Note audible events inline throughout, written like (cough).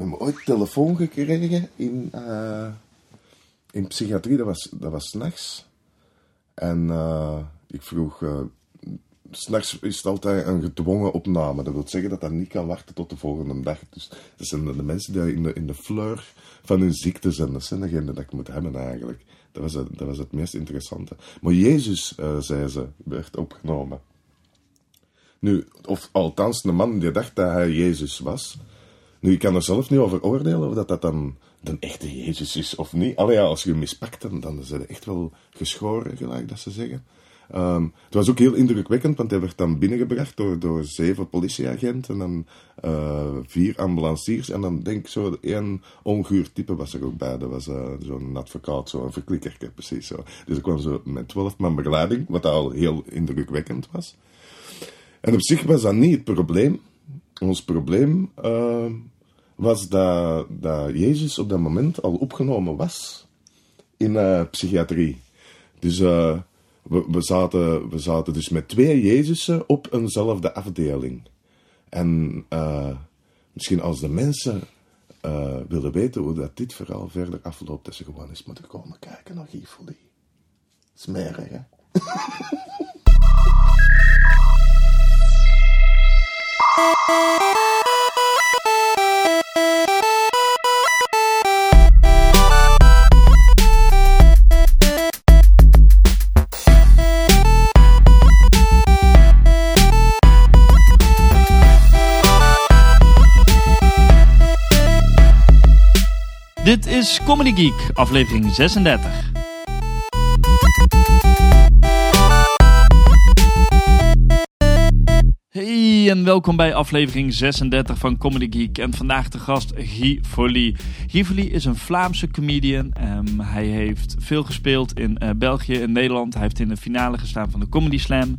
we hebben ooit telefoon gekregen in, eh, in psychiatrie, dat was, dat was s'nachts. En eh, ik vroeg, uh, s'nachts is het altijd een gedwongen opname. Dat wil zeggen dat dat niet kan wachten tot de volgende dag. Dus dat zijn de mensen die in de, in de fleur van hun ziekte zijn. Dat zijn degenen dat ik moet hebben eigenlijk. Dat was het, dat was het meest interessante. Maar Jezus, zei ze, werd opgenomen. Nu, of althans, de man die dacht dat hij Jezus was. Nu, ik kan er zelf niet over oordelen of dat, dat dan de echte Jezus is of niet. Allee, ja, als je hem mispakt, dan, dan is hij echt wel geschoren, gelijk dat ze zeggen. Um, het was ook heel indrukwekkend, want hij werd dan binnengebracht door, door zeven politieagenten en dan uh, vier ambulanciers. En dan denk ik zo, één onguur type was er ook bij. Dat was uh, zo'n advocaat, zo'n verklikkerke, precies zo. Dus ik kwam zo met twaalf man begeleiding, wat al heel indrukwekkend was. En op zich was dat niet het probleem. Ons probleem uh, was dat, dat Jezus op dat moment al opgenomen was in uh, psychiatrie. Dus uh, we, we, zaten, we zaten dus met twee Jezusen op eenzelfde afdeling. En misschien als de mensen willen weten hoe dat dit verhaal verder afloopt, dat ze gewoon eens moeten komen kijken naar Gifoli. Smerig, hè? (laughs) Dit is Comedy Geek, aflevering 36. En welkom bij aflevering 36 van Comedy Geek. En vandaag de gast Guy Folly. Guy Folly is een Vlaamse comedian. Um, hij heeft veel gespeeld in uh, België en Nederland. Hij heeft in de finale gestaan van de Comedy Slam.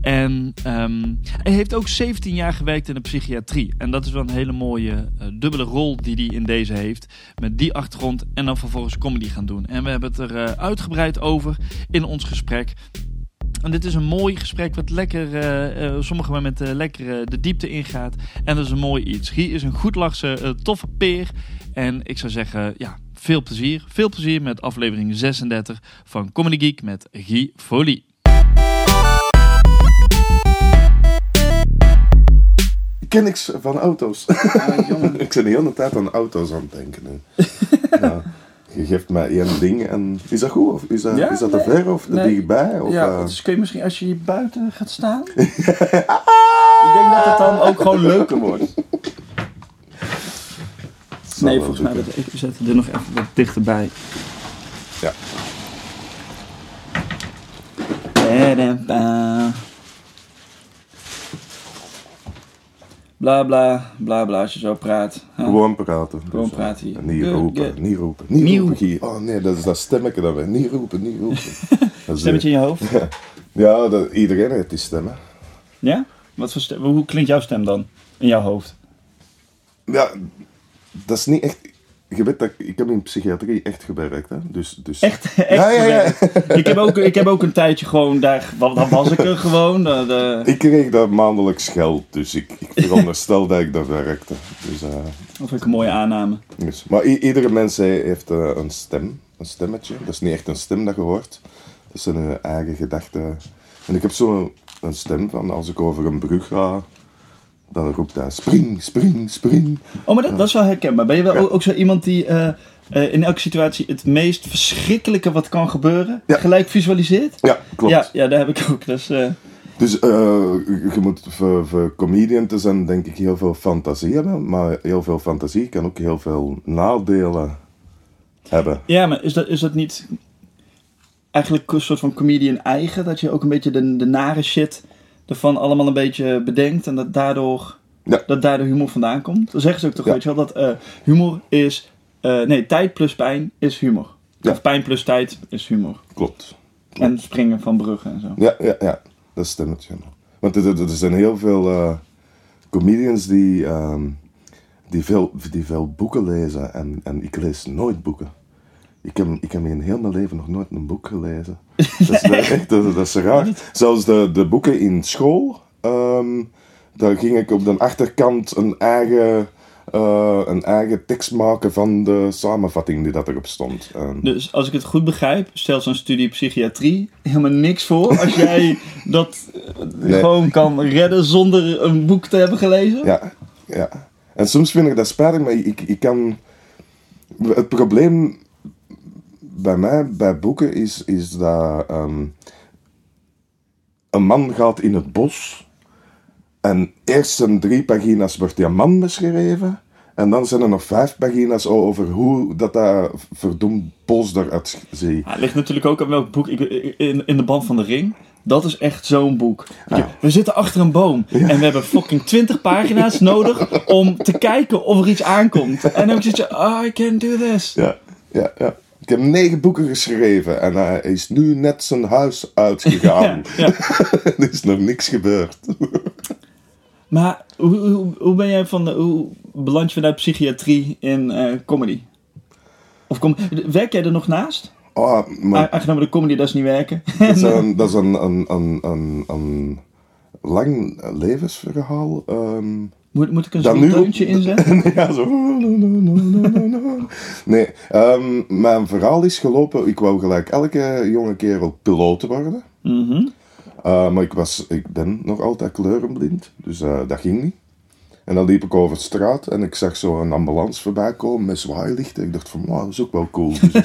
En um, hij heeft ook 17 jaar gewerkt in de psychiatrie. En dat is wel een hele mooie uh, dubbele rol die hij in deze heeft. Met die achtergrond en dan vervolgens comedy gaan doen. En we hebben het er uh, uitgebreid over in ons gesprek. En dit is een mooi gesprek wat lekker, uh, uh, sommige momenten lekker uh, de diepte ingaat. En dat is een mooi iets. Guy is een goed lachse, toffe peer. En ik zou zeggen, ja, veel plezier. Veel plezier met aflevering 36 van Comedy Geek met Guy Folie. Ik ken niks van auto's. Ah, (laughs) ik ben de hele tijd aan auto's aan het denken. nu. (laughs) ja. Je geeft mij één ding en is dat goed? Of is dat, Ja, is dat te ver of te Nee. dichtbij? Of, Ja, eh, dus kun je misschien als je hier buiten gaat staan. (laughs) ik denk dat het dan ook gewoon leuker wordt. Nee, volgens mij, dat, ik zet er nog even wat dichterbij. Ja. Bla bla, bla bla, als je zo praat. Ja. Gewoon praten. Gewoon Dus, eh, praten hier. Niet roepen, ge- niet roepen. Niet Niet roepen, Guy. Oh nee, dat is dat stemmetje dat we... Niet roepen, niet roepen. (laughs) Dat Stemmetje in je hoofd? (laughs) Ja, dat, iedereen heeft die stemmen. Ja? Wat voor stem, hoe klinkt jouw stem dan? In jouw hoofd? Ja, dat is niet echt... Je weet dat ik, heb in psychiatrie echt gewerkt, hè. Dus, dus... Echt? echt Ja, ja? Ik, heb ook, ik heb ook een tijdje gewoon daar... Dan was ik er gewoon. eh, de- Ik kreeg daar maandelijks geld, dus ik, ik veronderstel dat ik daar werkte. Dus, eh, Dat vind ik een mooie aanname. dus. Maar iedere mens he- heeft eh, een stem, een stemmetje. Dat is niet echt een stem dat je hoort. Dat zijn hun eigen gedachten. En ik heb zo'n een stem van als ik over een brug ga, dan roept hij spring, spring, spring. Oh, maar dat, dat is wel herkenbaar. Ben je wel Ja. ook, zo iemand die eh, eh, in elke situatie het meest verschrikkelijke wat kan gebeuren Ja. gelijk visualiseert? Ja, klopt. Ja, ja, daar heb ik ook. Dus, eh, Dus je moet voor, voor comedian te zijn, denk ik, heel veel fantasie hebben. Maar heel veel fantasie kan ook heel veel nadelen hebben. ja, maar is dat, is dat niet eigenlijk een soort van comedian eigen? Dat je ook een beetje de, de nare shit ervan allemaal een beetje bedenkt en dat daardoor, Ja. dat daar de humor vandaan komt? Dan zeggen ze ook toch, Ja. weet je wel, dat eh, humor is... eh, nee, tijd plus pijn is humor. Ja. Of pijn plus tijd is humor. Klopt. En springen van bruggen en zo. Ja, ja, ja. Dat stemt ja. Want er, er er zijn heel veel eh, comedians die, ehm, die, veel, die veel boeken lezen. En, en ik lees nooit boeken. Ik heb, ik heb in heel mijn leven nog nooit een boek gelezen. Dat is echt dat, dat is raar. Zelfs de, de boeken in school, ehm, daar ging ik op de achterkant een eigen eh, een eigen tekst maken van de samenvatting die dat erop stond. En- Dus als ik het goed begrijp, stelt zo'n studie psychiatrie helemaal niks voor als jij dat eh, Nee. gewoon kan redden zonder een boek te hebben gelezen. Ja, ja. En soms vind ik dat spijtig, maar ik, ik kan... Het probleem bij mij, bij boeken, is, is dat... ehm, een man gaat in het bos en eerst zijn drie pagina's wordt die man beschreven en dan zijn er nog vijf pagina's over hoe dat, dat verdomd bos eruit ziet. Het ligt natuurlijk ook aan welk boek. Ik, in, in de band van de ring. Dat is echt zo'n boek. Je. We zitten achter een boom en we hebben fucking 20 pagina's (laughs) nodig om te kijken of er iets aankomt. En dan zit je, oh, I can do this. Ja, ja, ja. Ik heb negen boeken geschreven en hij is nu net zijn huis uitgegaan. (laughs) Ja, (laughs) er is nog niks gebeurd. (laughs) Maar hoe, hoe, hoe ben jij van de, hoe beland je vanuit psychiatrie in eh, comedy? Of kom, werk jij er nog naast? Oh, maar Aangenomen de comedy, dat is niet werken. dat is een, dat is een, een, een, een, een lang levensverhaal. ehm. Moet, moet ik een zo'n deuntje inzetten? (laughs) ja, zo. Nee, ehm, mijn verhaal is gelopen. Ik wou gelijk elke jonge kerel piloot worden. Mhm. Uh, maar ik, was, ik ben nog altijd kleurenblind, dus eh, dat ging niet. En dan liep ik over de straat en ik zag zo een ambulance voorbij komen met zwaailichten. Ik dacht van, wow, (laughs) dat is ook wel cool. Dus,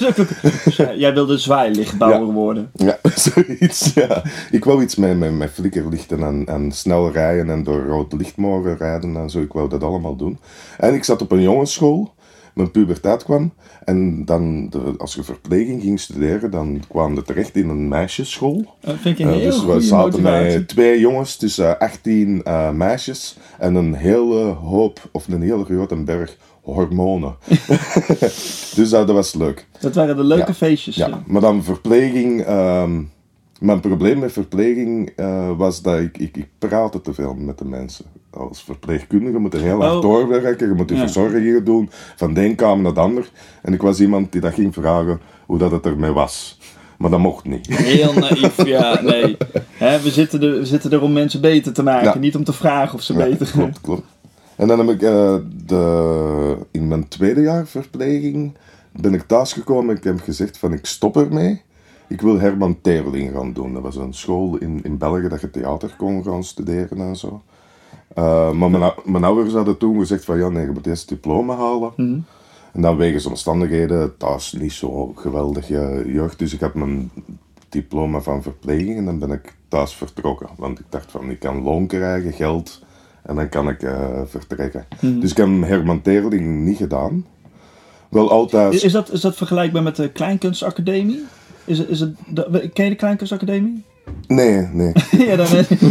Dus jij- jij wilde zwaailichtbouwer Ja. worden. ja, (laughs) zoiets, ja. Ik wou iets met, met, met flikkerlichten en, en snel rijden en door rood licht mogen rijden en zo. Ik wou dat allemaal doen. En ik zat op een jongensschool. Mijn puberteit kwam. En dan, de, als je verpleging ging studeren, dan kwam je terecht in een meisjesschool. Dat vind ik een Eh, heel dus we zaten motivatie. met twee jongens tussen 18 eh, meisjes en een hele hoop, of een hele grote berg hormonen. (laughs) dus dat was leuk. Dat waren de leuke Ja. feestjes. Ja, ja. maar dan verpleging. ehm, mijn probleem met verpleging eh, was dat ik, ik, ik praatte te veel met de mensen. Als verpleegkundige moet je heel hard Oh. doorwerken, je moet je Ja. verzorgingen doen, van de een kamer naar de ander. En ik was iemand die dat ging vragen hoe dat het ermee was. Maar dat mocht niet. Heel naïef, (laughs) ja, nee. We, zitten er, we zitten er om mensen beter te maken, Ja. niet om te vragen of ze Ja, beter klopt, klopt. En dan heb ik eh, de, in mijn tweede jaar verpleging ben ik thuisgekomen en ik heb gezegd van ik stop ermee. Ik wil Herman Terling gaan doen. Dat was een school in, in België dat je theater kon gaan studeren en zo. Eh, maar mijn, mijn ouders hadden toen gezegd van ja nee, je moet eerst diploma halen. En dan wegens omstandigheden thuis niet zo geweldig eh, jeugd. Dus ik had mijn diploma van verpleging en dan ben ik thuis vertrokken. Want ik dacht van ik kan loon krijgen, geld en dan kan ik eh, vertrekken. Dus ik heb Herman Terling niet gedaan. Wel altijd... Is, is, dat, is dat vergelijkbaar met de Kleinkunstacademie? Is, het- is het, de- ken je de Kleinkunstacademie? Nee, nee. (laughs) ja, dan,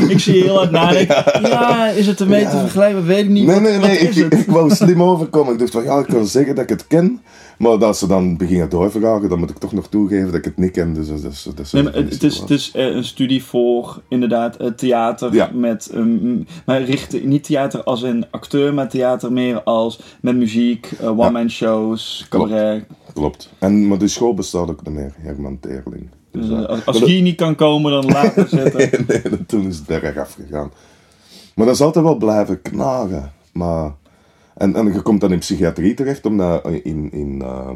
ik zie je heel hard nadenken. (laughs) Ja, is het ermee te Ja. vergelijken? Weet ik niet. Nee, Wat- nee, wat nee. Ik, is het? ik wou slim (laughs) overkomen. Ik dacht van, ja, ik kan zeggen dat ik het ken. Maar als ze dan beginnen doorvragen, dan moet ik toch nog toegeven dat ik het niet ken. Dus dat is... Dat is Nee, maar het, het is, het is eh, een studie voor inderdaad eh, theater Ja. met, ehm, maar richt, niet theater als een acteur, maar theater meer als met muziek, eh, one-man shows, Klopt. cabaret. Klopt. En, maar de school bestaat ook niet meer, Herman Terling. Dus, eh, als als hier niet kan komen, dan laat het (laughs) zitten. nee, toen is het bergaf gegaan. Maar dat is altijd wel blijven knagen. Maar, en, en je komt dan in psychiatrie terecht, omdat in, in, eh,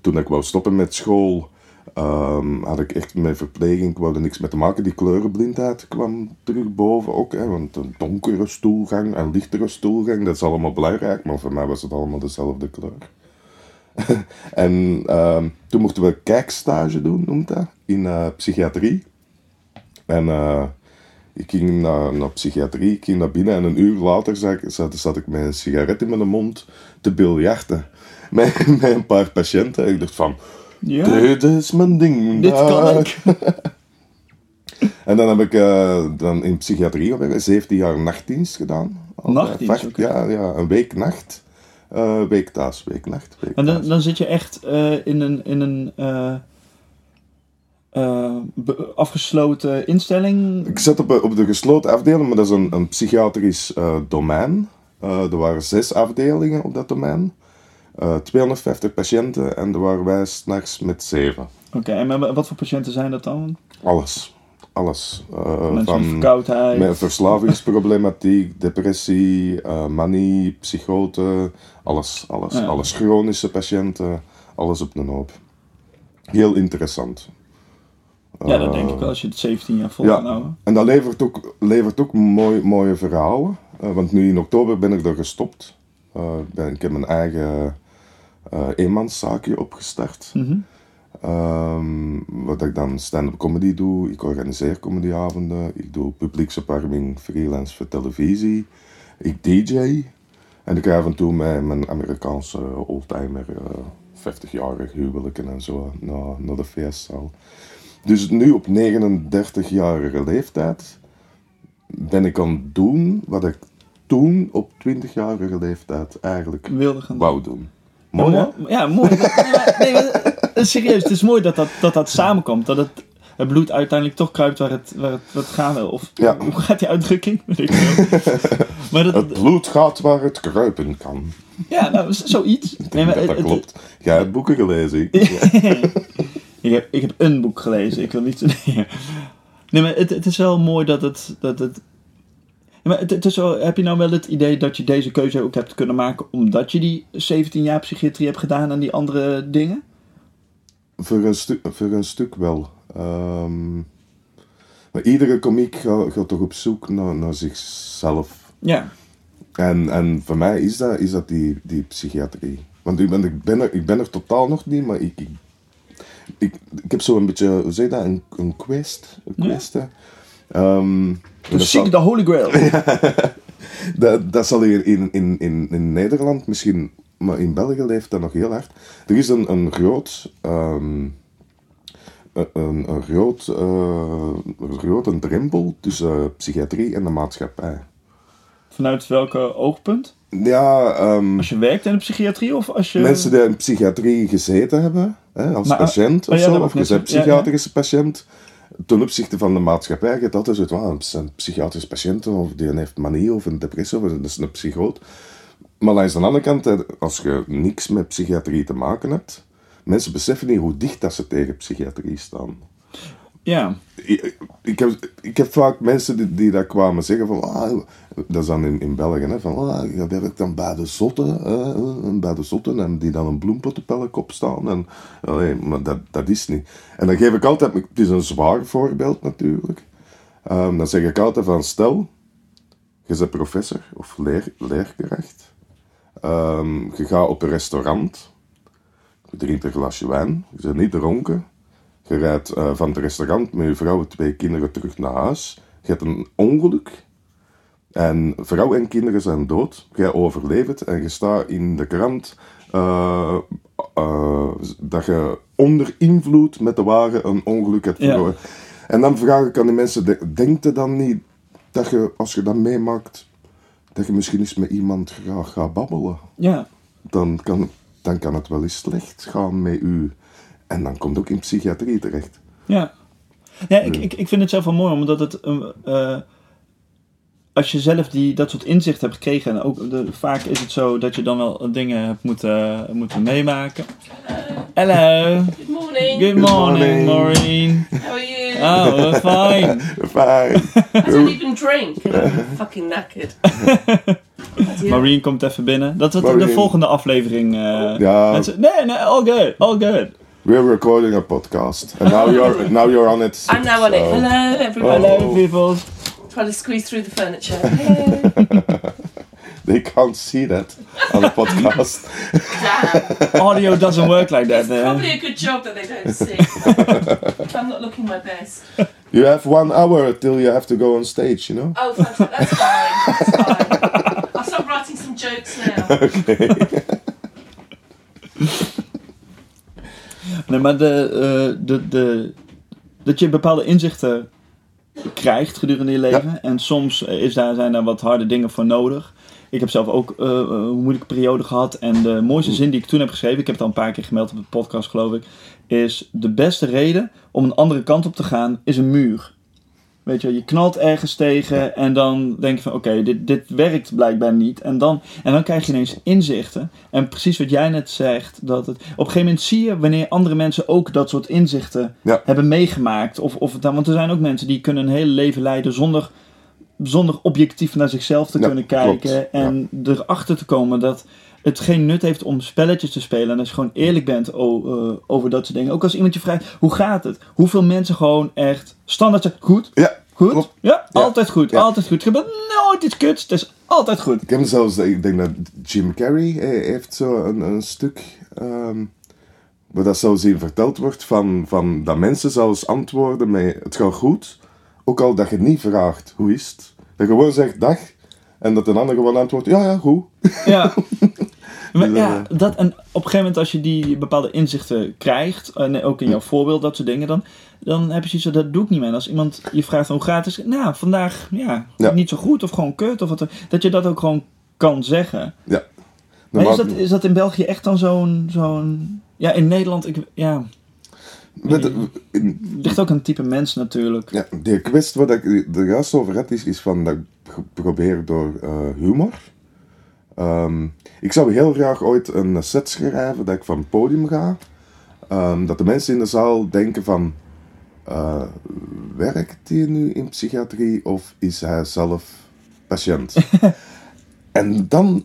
toen ik wou stoppen met school, ehm, had ik echt met verpleging, ik wou er niks mee te maken. Die kleurenblindheid kwam terug boven ook. Hè, want een donkere stoelgang en lichtere stoelgang, dat is allemaal belangrijk. Maar voor mij was het allemaal dezelfde kleur. (laughs) en ehm, toen mochten we kijkstage doen, noemt dat, in eh, psychiatrie. En eh, ik ging naar, naar psychiatrie, ik ging naar binnen en een uur later zat, ik- zat, zat ik met een sigaret in mijn mond te biljarten. (laughs) Met, met een paar patiënten. Ik dacht van, Ja, dit is mijn ding. dit kan ik. (laughs) En dan heb ik eh, dan in psychiatrie gewerkt, 17 jaar nachtdienst gedaan. Nachtdienst, Vacht-. Ja, ja, een week nacht, eh, week thuis, week nacht, week Maar dan, dan zit je echt eh, in een, in een eh, afgesloten instelling. Ik zat op, op de gesloten afdeling, maar dat is een, een psychiatrisch domein. Er waren zes afdelingen op dat domein. Eh, 250 patiënten en er waren wij s'nachts met zeven. Oké, en wat voor patiënten zijn dat dan? Alles. alles. Uh, van verkoudheid. met verslavingsproblematiek, depressie, uh, manie, psychote, alles, alles, Ja. alles. Chronische patiënten, alles op een hoop. Heel interessant. ja, dat denk ik wel als je het 17 jaar vol ja. kan houden. En dat levert ook, levert ook mooi, mooie verhalen. Uh, want nu in oktober ben ik er gestopt. Uh, ben, ik heb mijn eigen uh, eenmanszaakje opgestart. Ehm, wat ik dan stand-up comedy doe. Ik organiseer comedyavonden. Ik doe publieksopwarming freelance voor televisie. Ik DJ. En ik ga af en toe met mijn Amerikaanse oldtimer, uh, 50-jarig huwelijken en zo, naar, naar de feestzaal. Dus nu op 39-jarige leeftijd ben ik aan het doen wat ik toen op 20-jarige leeftijd eigenlijk Wilde gaan wou doen. Mooi? Ja, mo- Ja, mooi. (laughs) Nee, eh, serieus, het is mooi dat dat, dat, dat samenkomt. Dat het, het bloed uiteindelijk toch kruipt waar het, waar het, waar het gaan wil. Of Ja. hoe gaat die uitdrukking? (laughs) Weet ik veel. (laughs) maar dat, Het bloed gaat waar het kruipen kan. ja, nou, zoiets. Nee, maar dat, het- klopt. Jij hebt boeken gelezen. Ik, (laughs) ik, heb, ik heb een boek gelezen. Ik wil niet... Nee, nee maar het, het is wel mooi dat het... Dat het maar het, het is wel, heb je nou wel het idee dat je deze keuze ook hebt kunnen maken omdat je die 17 jaar psychiatrie hebt gedaan en die andere dingen? voor, een stu- voor een stuk wel. Ehm, maar iedere komiek gaat, gaat toch op zoek naar, naar zichzelf. Ja. En, en voor mij is dat, is dat die, die psychiatrie. Want ik ben, ik, ben er, ik ben er totaal nog niet, maar ik, ik, ik, ik heb zo een beetje, hoe zeg je dat, een, een quest. Een Ja. quest. Ehm, seek zal- the holy grail. (laughs) Dat, dat zal hier in, in, in, in Nederland misschien, maar in België leeft dat nog heel hard. Er is een, een groot, ehm, een, een, een groot, eh, een grote drempel tussen psychiatrie en de maatschappij. Vanuit welke oogpunt? Ja, ehm, Als je werkt in de psychiatrie of als je... mensen die in psychiatrie gezeten hebben, hè, als Maar, patiënt oh of ja, dat zo, of je bent zeggen. Ja, ja. psychiatrische patiënt, ten opzichte van de maatschappij, je zoiets van, ah, het zijn psychiatrische patiënten, of die heeft manie, of een depressie, of dat is een psychoot. Maar langs de andere kant, als je niks met psychiatrie te maken hebt, mensen beseffen niet hoe dicht dat ze tegen psychiatrie staan. Ja. Ik, ik, heb, ik heb vaak mensen die, die dat kwamen zeggen van, ah, dat is dan in, in België, hè, van, ah, ja, werk dan bij de zotten, eh, bij de zotten, en die dan een bloempot op elke kop staan. En, allee, maar dat, dat is niet. En dan geef ik altijd, het is een zwaar voorbeeld natuurlijk, Ehm, dan zeg ik altijd van, stel, je bent professor of leer, leerkracht, Ehm, je gaat op een restaurant, je drinkt een glasje wijn, je bent niet dronken, je rijdt eh, van het restaurant met je vrouw en twee kinderen terug naar huis. Je hebt een ongeluk. En vrouw en kinderen zijn dood. Jij overleeft het en je staat in de krant eh, eh, dat je onder invloed met de wagen een ongeluk hebt Ja. verloren. En dan vraag ik aan die mensen, de- denk je dan niet dat je, als je dat meemaakt, dat je misschien eens met iemand graag gaat babbelen? Ja. dan kan, dan kan het wel eens slecht gaan met u. En dan komt ook in psychiatrie terecht. Ja. Ja, ik, ik, ik vind het zelf wel mooi, omdat het... eh, als je zelf die, dat soort inzicht hebt gekregen... en ook de, vaak is het zo dat je dan wel dingen hebt moeten, moeten meemaken. Hello. Good morning. Good morning. Maureen. How are you? Oh, we're fine. Fijn. I don't even drink. I'm fucking knackered. (laughs) Maureen komt even binnen. Dat wordt de Maureen. volgende aflevering. eh, Ja. mensen- nee, nee, all good, all good. We're recording a podcast. And now you're, now you're on it. I'm now on it. so- Hello, everyone. Oh. Hello, people. Trying to squeeze through the furniture. (laughs) Hello. They can't see that on a podcast. Damn. Audio doesn't work like that. eh. Probably a good job that they don't see. I'm not looking my best. You have one hour till you have to go on stage, you know? Oh, fantastic. That's fine. That's fine. Start writing some jokes now. (laughs) Nee, maar de, eh, de, de, dat je bepaalde inzichten krijgt gedurende je leven. En soms is daar, zijn daar wat harde dingen voor nodig. Ik heb zelf ook eh, een moeilijke periode gehad. En de mooiste zin die ik toen heb geschreven, ik heb het al een paar keer gemeld op de podcast geloof ik, is de beste reden om een andere kant op te gaan is een muur. Weet je, je knalt ergens tegen en dan denk je van oké, dit, dit werkt blijkbaar niet. En dan, en dan krijg je ineens inzichten. En precies wat jij net zegt, dat het, op een gegeven moment zie je wanneer andere mensen ook dat soort inzichten Ja. hebben meegemaakt. Of, of het want er zijn ook mensen die kunnen een hele leven leiden zonder, zonder objectief naar zichzelf te Ja, kunnen kijken. klopt. En erachter te komen dat het geen nut heeft om spelletjes te spelen. En als je gewoon eerlijk bent eh, over dat soort dingen. Ook als iemand je vraagt, hoe gaat het? Hoeveel mensen gewoon echt standaard zeggen, goed, Ja, goed. Ja, Ja. altijd goed, Ja. altijd goed. Er gebeurt nooit iets kuts, het is altijd goed. Ik heb zelfs, ik denk dat Jim Carrey eh, heeft zo een, een stuk ehm, waar dat zelfs in verteld wordt van, van dat mensen zelfs antwoorden met het gaat goed, ook al dat je niet vraagt hoe is het. Dat je gewoon zegt dag en dat een ander gewoon antwoordt ja ja goed. Ja. (laughs) (laughs) Maar Dus, ja, eh, dat, en op een gegeven moment als je die bepaalde inzichten krijgt, en ook in jouw voorbeeld, dat soort dingen, dan, dan heb je zoiets van, dat doe ik niet meer. En als iemand je vraagt hoe gaat het, nou, vandaag, ja, Ja. niet zo goed of gewoon kut, of wat, dat je dat ook gewoon kan zeggen. Ja. Maar is dat, is dat in België echt dan zo'n, zo'n ja, in Nederland, ik, ja, ligt ook een type mens natuurlijk. Ja, de quest wat ik er juist over had, is, is van dat ik probeer door eh, humor. Ehm, ik zou heel graag ooit een set schrijven dat ik van het podium ga. Ehm, dat de mensen in de zaal denken van... eh, werkt hij nu in psychiatrie of is hij zelf patiënt? (laughs) en dan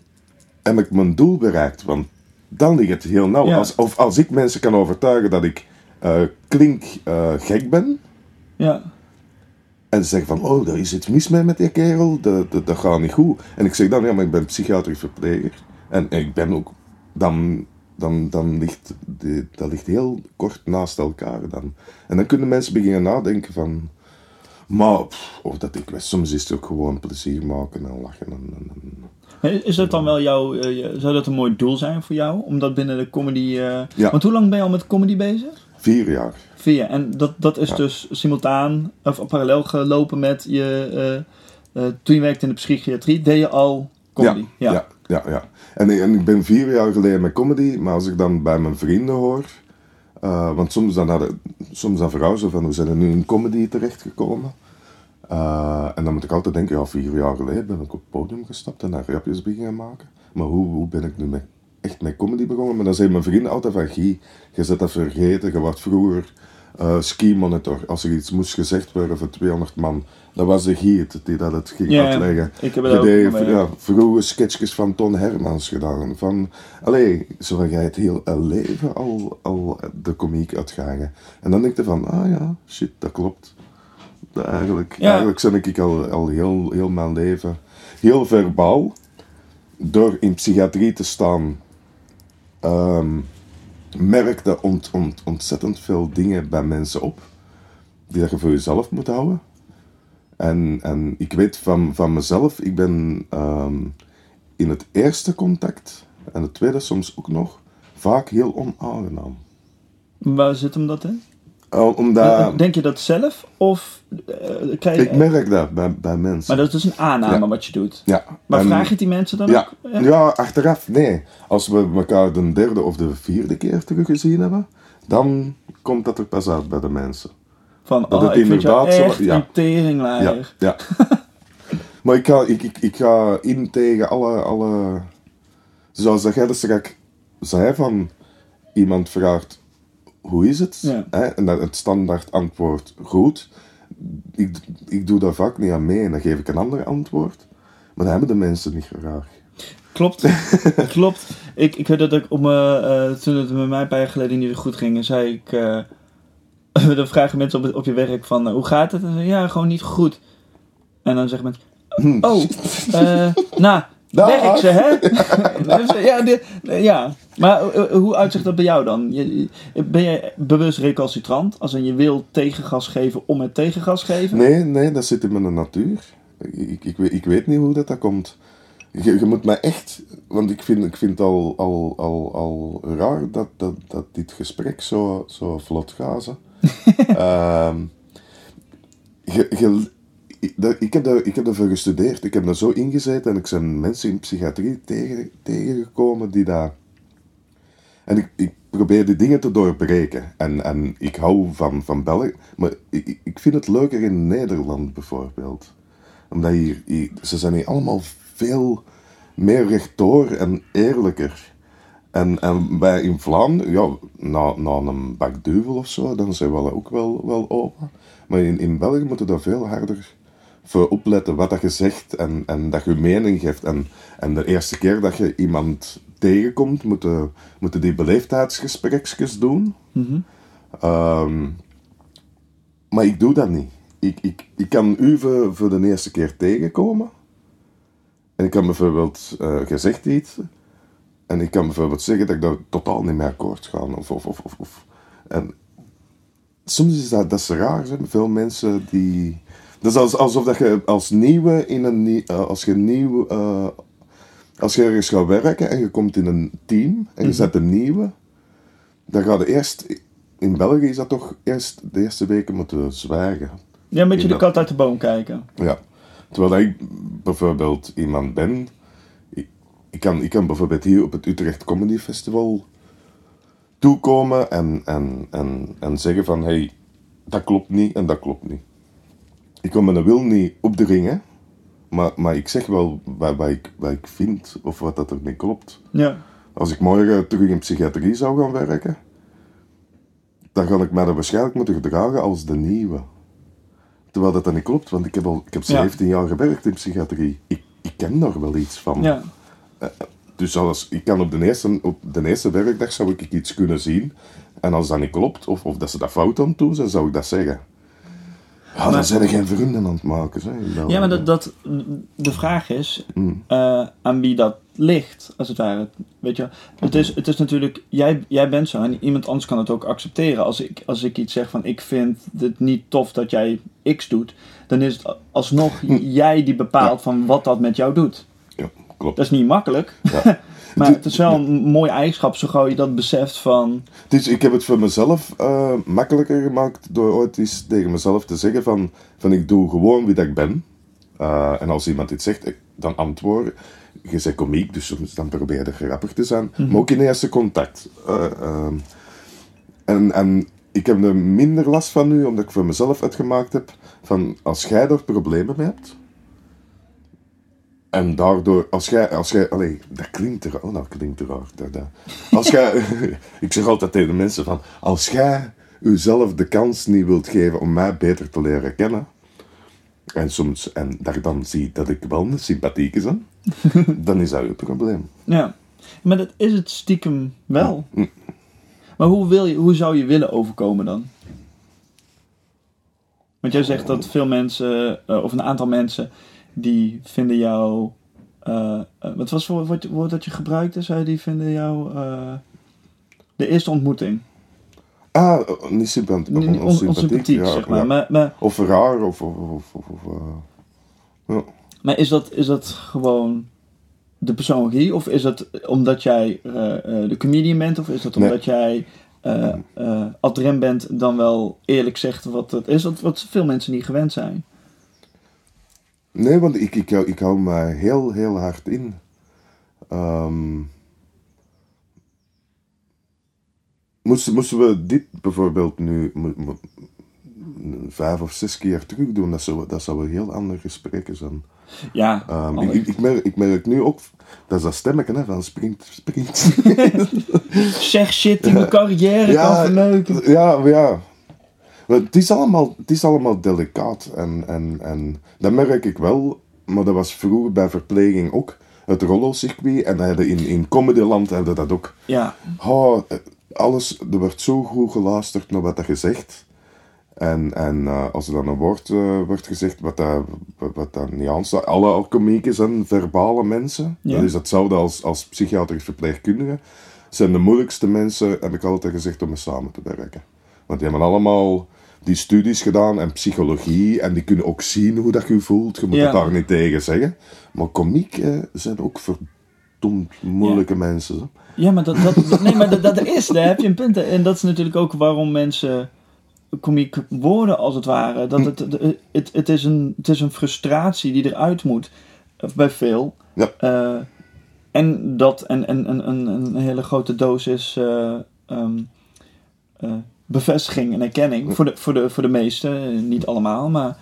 heb ik mijn doel bereikt, want dan ligt het heel nauw. Ja. Als, of als ik mensen kan overtuigen dat ik eh, klink eh, gek ben... Ja, En ze zeggen van, oh, er is iets mis mee met die kerel, dat, dat, dat gaat niet goed. En ik zeg dan, ja, maar ik ben psychiatrisch verpleger. En, en ik ben ook, dan, dan, dan ligt, dat ligt heel kort naast elkaar dan. En dan kunnen mensen beginnen nadenken van, maar, pff, of dat ik weet, soms is het ook gewoon plezier maken en lachen. En, en, en- Is dat dan wel jouw, eh, zou dat een mooi doel zijn voor jou? Om dat binnen de comedy... Ja. Want hoe lang ben je al met comedy bezig? Vier jaar. Vier. En dat, dat is Ja. dus simultaan of parallel gelopen met je. eh, eh, toen je werkte in de psychiatrie, deed je al comedy. Ja, ja, ja. ja. En, en ik ben vier jaar geleden met comedy, maar als ik dan bij mijn vrienden hoor, eh, want soms dan, hadden, soms dan verhuizen ze van hoe zijn er nu in comedy terechtgekomen. Eh, en dan moet ik altijd denken, ja, vier jaar geleden ben ik op het podium gestapt en daar grapjes beginnen maken. Maar hoe, hoe ben ik nu met, echt met comedy begonnen? Maar dan zeggen mijn vrienden altijd van, Guy, je zet dat vergeten, je was vroeger eh ski monitor. Als er iets moest gezegd worden voor 200 man, dat was de Guy het die dat het ging Ja, uitleggen. ik heb het deed, mee. ja, vroege sketchjes van Ton Hermans gedaan. Van, allee, zo jij het heel eh, leven al, al de komiek uitgehangen. En dan denk je van, ah ja, shit, dat klopt. Eigenlijk, Ja. eigenlijk ben ik al, al heel, heel mijn leven heel verbaal. Door in psychiatrie te staan, ehm, merkte ont, ont, ontzettend veel dingen bij mensen op. Die dat je voor jezelf moet houden. En, en ik weet van, van mezelf, ik ben ehm, in het eerste contact, en het tweede soms ook nog, vaak heel onaangenaam. Waar zit hem dat in? Uh, omdat, Denk je dat zelf? Of eh, krijg je. ik merk dat bij, bij mensen. maar dat is dus een aanname Ja. wat je doet. ja. Maar En- vraag je het die mensen dan ja, ook? ja. achteraf, nee. Als we elkaar de derde of de vierde keer teruggezien hebben, dan komt dat er pas uit bij de mensen. Van, Dat oh, het ik vind jou inderdaad zo- ja. Ja, ja. (laughs) maar ik ga, ik, ik, ik ga in tegen alle, alle... Zoals dat jij dus straks zei van... Iemand vraagt, hoe is het? Ja. Hè? En dat het standaard antwoord, goed. Ik, ik doe daar vaak niet aan mee en dan geef ik een ander antwoord. Maar dat hebben de mensen niet graag. Klopt. (laughs) Klopt. Ik, ik weet dat ik op me, eh, toen het met mij een paar jaar geleden niet goed ging, zei ik. eh, (laughs) dan vragen mensen op, het- op je werk van eh, hoe gaat het? En dan, ja, gewoon niet goed. En dan zeggen mensen, oh, eh nou, (laughs) Dag. werk ze, hè? Ja, dit- ja, maar hoe uitzicht dat bij jou dan? Ben je bewust recalcitrant? Als in je wil tegengas geven om het tegengas geven? Nee, nee, dat zit in mijn natuur. Ik, ik, weet, ik weet niet hoe dat, dat komt. Je, je moet mij echt... Want ik vind, ik vind het al, al, al, al raar dat, dat, dat dit gesprek zo, zo vlot gaat. (laughs) Ehm, je, je, ik, heb daar, ik heb daarvoor gestudeerd. Ik heb daar zo ingezeten en ik ben mensen in psychiatrie tegen, tegengekomen die daar... En ik, ik probeer die dingen te doorbreken. En, en ik hou van, van België, maar ik, ik vind het leuker in Nederland bijvoorbeeld. Omdat hier, hier- ze zijn hier allemaal veel meer rechtdoor en eerlijker. En, en bij in Vlaanderen, ja, na, na een bak duivel of zo, dan zijn we ook wel, wel open. Maar in, in België moeten we daar veel harder voor opletten wat dat je zegt en, en dat je mening geeft. En, en de eerste keer dat je iemand tegenkomt, moeten moeten die beleefdheidsgesprekjes doen. Ehm, maar ik doe dat niet. Ik, ik, ik kan u voor, voor de eerste keer tegenkomen. En ik kan bijvoorbeeld eh, gezegd iets. En ik kan bijvoorbeeld zeggen dat ik daar totaal niet mee akkoord ga. Of, of, of, of. En soms is dat, dat is raar. Hè? Veel mensen die... Dat is als, alsof dat je als nieuwe in een... eh, als je nieuw... eh, als je ergens gaat werken en je komt in een team en je zet een nieuwe, dan ga je eerst... In België is dat toch eerst de eerste weken moeten zwijgen. Ja, een beetje de kat uit de boom kijken. Ja. Terwijl ik bijvoorbeeld iemand ben. Ik, ik, kan, ik kan bijvoorbeeld hier op het Utrecht Comedy Festival toekomen en, en, en, en zeggen van hey, dat klopt niet en dat klopt niet. Ik kan mijn wil niet opdringen, maar, maar ik zeg wel wat, wat, ik, wat ik vind of wat dat er niet klopt. Ja. Als ik morgen terug in psychiatrie zou gaan werken, dan ga ik mij er waarschijnlijk moeten gedragen als de nieuwe. Terwijl dat dan niet klopt, want ik heb al ik heb Ja. 17 jaar gewerkt in psychiatrie. Ik, ik ken daar wel iets van. Ja. Dus als, ik kan op de, eerste, op de eerste werkdag zou ik iets kunnen zien. En als dat niet klopt, of, of dat ze dat fout aan doen zijn, zou ik dat zeggen. Ja, dan Maar- zijn er geen vrienden aan het maken. België. Ja, maar dat, dat, de vraag is Mm. eh, aan wie dat ligt, als het ware. Weet je, het is, het is natuurlijk, jij, jij bent zo en iemand anders kan het ook accepteren. Als ik, als ik iets zeg van ik vind het niet tof dat jij X doet, dan is het alsnog jij die bepaalt van wat dat met jou doet. Ja, klopt. Dat is niet makkelijk, Ja. (laughs) maar het is wel een mooie eigenschap zo gauw je dat beseft van... Dus ik heb het voor mezelf eh, makkelijker gemaakt door ooit eens tegen mezelf te zeggen van, van ik doe gewoon wie dat ik ben. Eh, en als iemand iets zegt, ik- dan antwoorden. Je bent komiek, dus soms dan probeer je grappig te zijn. Maar ook in eerste contact. Eh, ehm, en, en ik heb er minder last van nu, omdat ik voor mezelf uitgemaakt heb van als jij er problemen mee hebt. En daardoor, als jij, als jij, allee, dat klinkt er, oh, dat klinkt er raar. Dat, dat. Als jij, (laughs) ik zeg altijd tegen de mensen van, als jij jezelf de kans niet wilt geven om mij beter te leren kennen, en soms, en je dan ziet dat ik wel een sympathieke ben, (laughs) dan is dat je probleem. Ja, maar dat is het stiekem wel. Mm. Maar hoe, wil je, hoe zou je willen overkomen dan? Want jij zegt dat veel mensen, eh, of een aantal mensen, die vinden jou. eh, eh, wat was voor woord, woord dat je gebruikte? Zei die vinden jou. eh, de eerste ontmoeting. Ah, niet sympathiek, on- onsympathiek, ja, zeg maar. ja. Maar, maar, Of raar, of... of, of, of, ja. maar is, dat, is dat gewoon de persoonlijke? Of is dat omdat jij de comedian bent? Of is dat Nee. omdat jij eh eh ad rem bent dan wel eerlijk zegt wat het is? Wat, wat veel mensen niet gewend zijn. Nee, want ik, ik, hou- ik hou me heel, heel hard in. Ehm, moesten, moesten we dit bijvoorbeeld nu vijf of zes keer terug doen, dat zou, dat zou heel ander gesprek zijn. Ja, anders. ik, ik, merk, ik merk nu ook, dat is dat stemmetje hè, van sprint, sprint. (laughs) zeg shit die mijn carrière kan verneuken. Ja, ja. Het, is allemaal, het is allemaal delicaat. En, en, en dat merk ik wel. Maar dat was vroeger bij verpleging ook. Het rollercircuit. En dat in, in Comedyland hadden dat ook. Ja, Oh, eh, alles, er wordt zo goed geluisterd naar wat je zegt. En, en eh, als er dan een woord eh, wordt gezegd wat, dat, wat, dat niet aanstaat. Alle komieken zijn verbale mensen. Ja. Dat is hetzelfde als, als psychiatrisch verpleegkundige. Zijn de moeilijkste mensen, heb ik altijd gezegd, om mee samen te werken. Want die hebben allemaal die studies gedaan en psychologie. En die kunnen ook zien hoe dat je voelt. Je moet Ja. het daar niet tegen zeggen. Maar komieken zijn ook verdomd moeilijke mensen. ja maar, dat, dat, nee, maar dat, dat is, daar heb je een punt. En dat is natuurlijk ook waarom mensen komiek worden, als het ware. Dat het, het, het, het, is een, het is een frustratie die eruit moet, eh, bij veel. Ja. Eh, en dat en, en, en, en een hele grote dosis eh, ehm, eh, bevestiging en erkenning. Voor de, voor, de, voor de meesten, niet allemaal, maar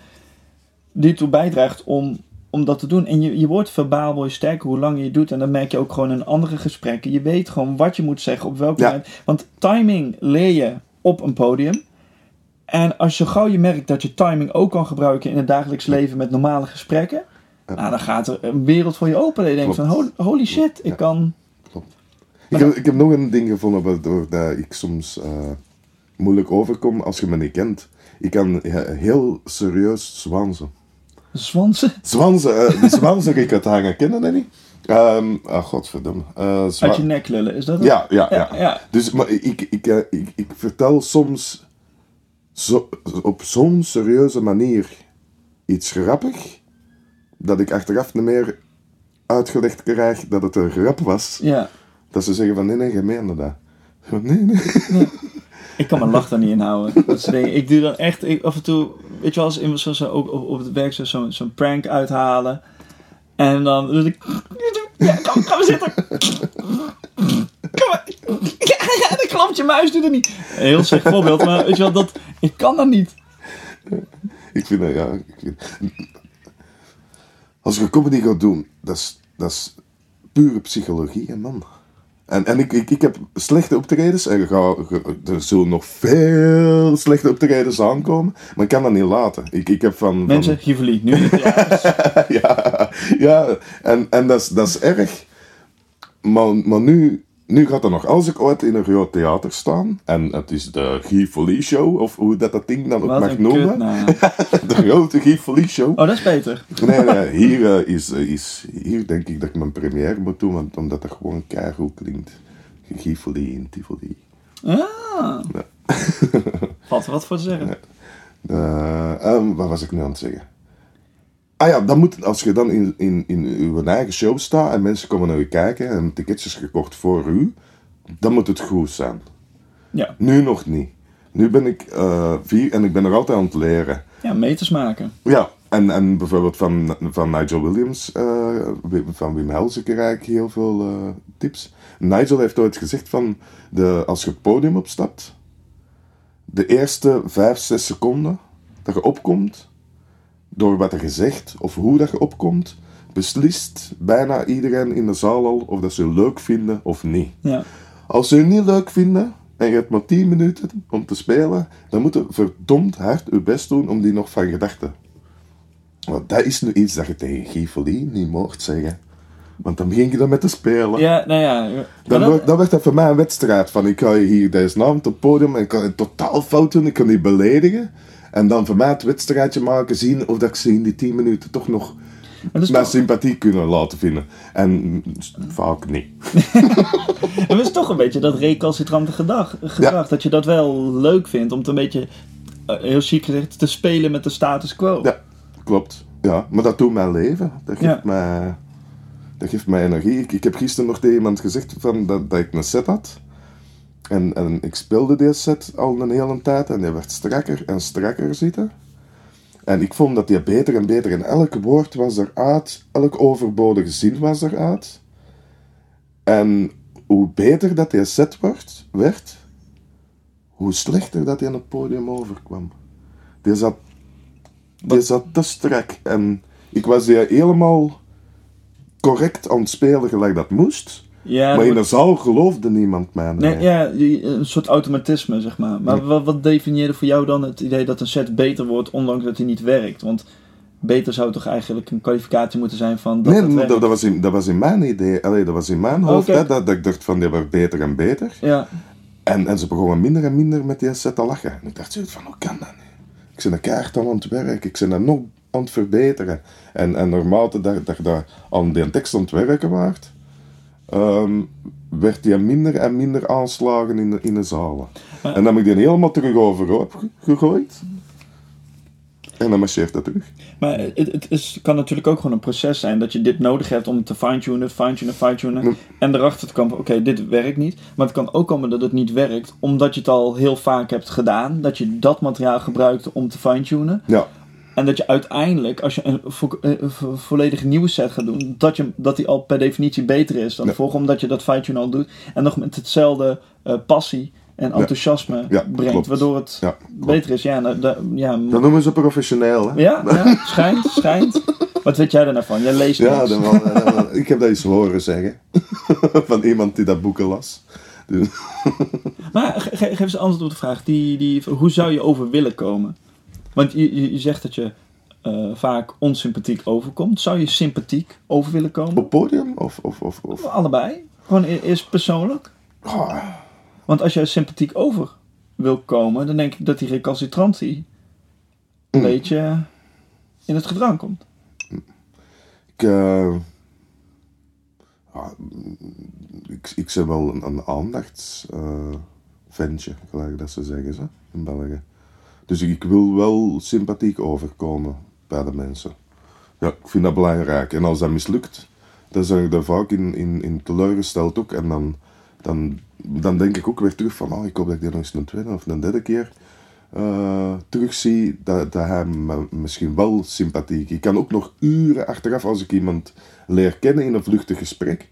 die ertoe bijdraagt om, om dat te doen. En je, je wordt verbaal word je sterker hoe lang je het doet. En dan merk je ook gewoon in andere gesprekken. Je weet gewoon wat je moet zeggen, op welk Ja. moment. Want timing leer je op een podium. En als je gauw je merkt dat je timing ook kan gebruiken in het dagelijks leven met normale gesprekken. Nou, dan gaat er een wereld voor je open. Dat je denkt van, Klopt. holy, holy shit, ik Ja. kan... Ik heb, ik heb nog een ding gevonden waardoor dat ik soms eh, moeilijk overkom als je me niet kent. Ik kan he- heel serieus zwansen. Zwansen? Zwansen, eh, de zwansen ik het hangen, kennen dat niet? Ehm ah, godverdomme. Uit je nek lullen, is dat het? ja, ja, ja, Ja, ja. Dus maar ik, ik, eh, ik, ik vertel soms zo, op zo'n serieuze manier iets grappig, dat ik achteraf niet meer uitgelegd krijg dat het een grap was. Ja. Dat ze zeggen van nee, nee, je meende dat. (laughs) Nee, nee. Ik kan mijn lach daar niet inhouden. Dat. Ik doe dan echt, ik, af en toe, weet je wel, als iemand zo, zo, ook op, op het werk zo- zo'n zo'n prank uithalen. En dan doe ik, ja, kom, kom zitten. Kom maar. Ja, de klampje muis doet het niet. Een heel slecht voorbeeld, maar weet je wel, dat, ik kan dat niet. Ik vind dat, ja. Ik. Als je comedy gaat doen, dat is, dat is pure psychologie, man. En, en ik, ik, ik heb slechte optredens en je je- er zullen nog veel slechte optredens aankomen, maar ik kan dat niet laten. Ik, ik heb van, van- Mensen, nu in het theater. ja, ja, en, en dat, is, dat is erg. Maar, maar nu, nu gaat er nog, als ik ooit in een groot theater staan, en het is de Guy Folie Show, of hoe dat, dat ding dan ook Wat mag noemen, (laughs) de grote Guy Folie Show. Oh, dat is beter. Nee, nee, hier, eh, is, eh, is, hier denk ik dat ik mijn première moet doen, want, omdat dat gewoon keigoed klinkt. Guy Folie in Tivoli. Ah. Valt er wat voor te zeggen. Eh, ehm, wat was ik nu aan het zeggen? Ah ja, dan moet, als je dan in, in, in uw eigen show staat en mensen komen naar u kijken en ticketjes gekocht voor u, dan moet het goed zijn. Ja, Nu nog niet. Nu ben ik eh, vier en ik ben er altijd aan het leren. ja meters maken. Ja, en, en bijvoorbeeld van, van Nigel Williams, eh, van Wim Helsen krijg ik heel veel eh, tips. Nigel heeft ooit gezegd van, de, als je het podium opstapt, de eerste vijf, zes seconden dat je opkomt, door wat er gezegd of hoe dat je opkomt, beslist bijna iedereen in de zaal al of dat ze je leuk vinden of niet. Ja. Als ze je niet leuk vinden en je hebt maar 10 minuten om te spelen, dan moet je verdomd hard je best doen om die nog van gedachten. Want dat is nu iets dat je tegen Guy Folie niet mocht zeggen. Want dan begin je dan met te spelen. Ja, nou ja. Dan, dan werd dat voor mij een wedstrijd. Van ik ga je hier deze naam op het podium en ik kan het totaal fout doen, ik kan die beledigen. En dan voor mij het wedstrijdje maken, zien of dat ik ze in die 10 minuten toch nog dat mijn toch- sympathie kunnen laten vinden. En vaak niet. (laughs) Het is toch een beetje dat recalcitrante gedag, gedrag. Dat je dat wel leuk vindt om het een beetje, eh, heel chic gezegd, te spelen met de status quo. Ja, klopt. Ja, maar dat doet mijn leven. Dat geeft, Ja. mij, dat geeft mij energie. Ik, ik heb gisteren nog tegen iemand gezegd van dat, dat ik een set had. En, en ik speelde die set al een hele tijd en die werd strakker en strakker zitten. En ik vond dat die beter en beter. En elk woord was eruit, elk overbodige zin was eruit. En hoe beter dat die set wordt, werd, hoe slechter dat hij aan het podium overkwam. Die zat die zat te strak. En ik was die helemaal correct aan het spelen gelijk dat moest. Ja, maar in de zaal geloofde niemand mij. nee, ja, een soort automatisme, zeg maar. Maar wat, wat definieerde voor jou dan het idee dat een set beter wordt, ondanks dat hij niet werkt? Want beter zou toch eigenlijk een kwalificatie moeten zijn van dat Nee, dat, was in, dat was in mijn idee. Allee, dat was in mijn hoofd. Oké. Hè, dat, dat ik dacht van, die wordt beter en beter. Ja, En, en ze begonnen minder en minder met die set te lachen. En ik dacht zoiets van, hoe kan dat nu? Ik ben een kaart aan het werk. Ik ben dat nog aan het verbeteren. En, en naarmate dat, dat je daar aan die tekst aan het werken waart, ehm, werd die minder en minder aanslagen in de, in de zalen. En dan heb ik die helemaal terug overhoop ge- gegooid. En dan marcheert dat terug. maar het, het is, kan natuurlijk ook gewoon een proces zijn dat je dit nodig hebt om te fine-tunen, fine-tunen, fine-tunen. En erachter te komen, oké, dit werkt niet. Maar het kan ook komen dat het niet werkt, omdat je het al heel vaak hebt gedaan. Dat je dat materiaal gebruikt om te fine-tunen. Ja, En dat je uiteindelijk, als je een, vo- eh, vo- volledig nieuwe set gaat doen, dat, je, dat die al per definitie beter is dan de vorige, omdat je dat fine-tune al doet. En nog met hetzelfde eh, passie en enthousiasme Ja, brengt, klopt. waardoor het Ja, beter is. Ja, nou, da- ja, Dat noemen ze professioneel, hè? ja, ja, schijnt, (laughs) schijnt. Wat weet jij er nou van? Jij leest Ja, dan wel, eh, wel- ik heb dat eens horen zeggen. (laughs) Van iemand die dat boeken las. Dus, Maar ge- ge- geef eens antwoord op de vraag. Die, die, hoe zou je over willen komen? Want je, je, je zegt dat je eh, vaak onsympathiek overkomt. Zou je sympathiek over willen komen? op podium? Of, of, of, of... Allebei? Gewoon e- eerst persoonlijk? Ah, Want als jij sympathiek over wil komen, dan denk ik dat die recalcitrantie een Mm. beetje in het gedrang komt. ik, eh, ah, ik, ik ben wel een, een aandachtsventje, gelijk dat ze zeggen ze, in België. Dus ik wil wel sympathiek overkomen bij de mensen. Ja, ik vind dat belangrijk. En als dat mislukt, dan zeg ik daar vaak in, in, teleurgesteld ook. En dan, dan, dan denk ik ook weer terug van, oh, ik hoop dat ik die nog eens een tweede of een derde keer eh terugzie. Dat, dat hij misschien wel sympathiek. Ik kan ook nog uren achteraf, als ik iemand leer kennen in een vluchtig gesprek.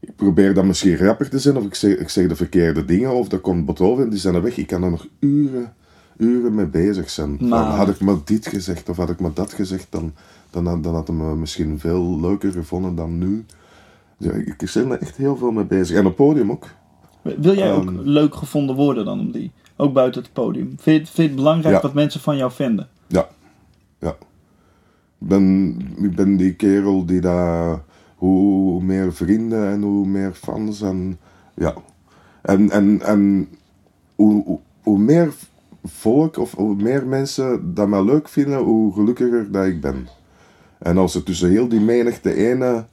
Ik probeer dan misschien rapper te zijn, of ik zeg, ik zeg de verkeerde dingen, of dat komt bot over en die zijn er weg. Ik kan er nog uren, uren mee bezig zijn. Van, had ik maar dit gezegd, of had ik maar dat gezegd, dan, dan, had- dan had hij me misschien veel leuker gevonden dan nu. Ja, ik, ik ben er echt heel veel mee bezig. En op podium ook. Wil jij ook Ehm. leuk gevonden worden dan om die? Ook buiten het podium. Vind je, het- vind je het belangrijk Ja. wat mensen van jou vinden? Ja, ja. Ik ben, ik ben die kerel die daar hoe meer vrienden en hoe meer fans en ja. En, en, en hoe, hoe, hoe meer volk of hoe meer mensen dat mij leuk vinden, hoe gelukkiger dat ik ben. En als er tussen heel die menigte ene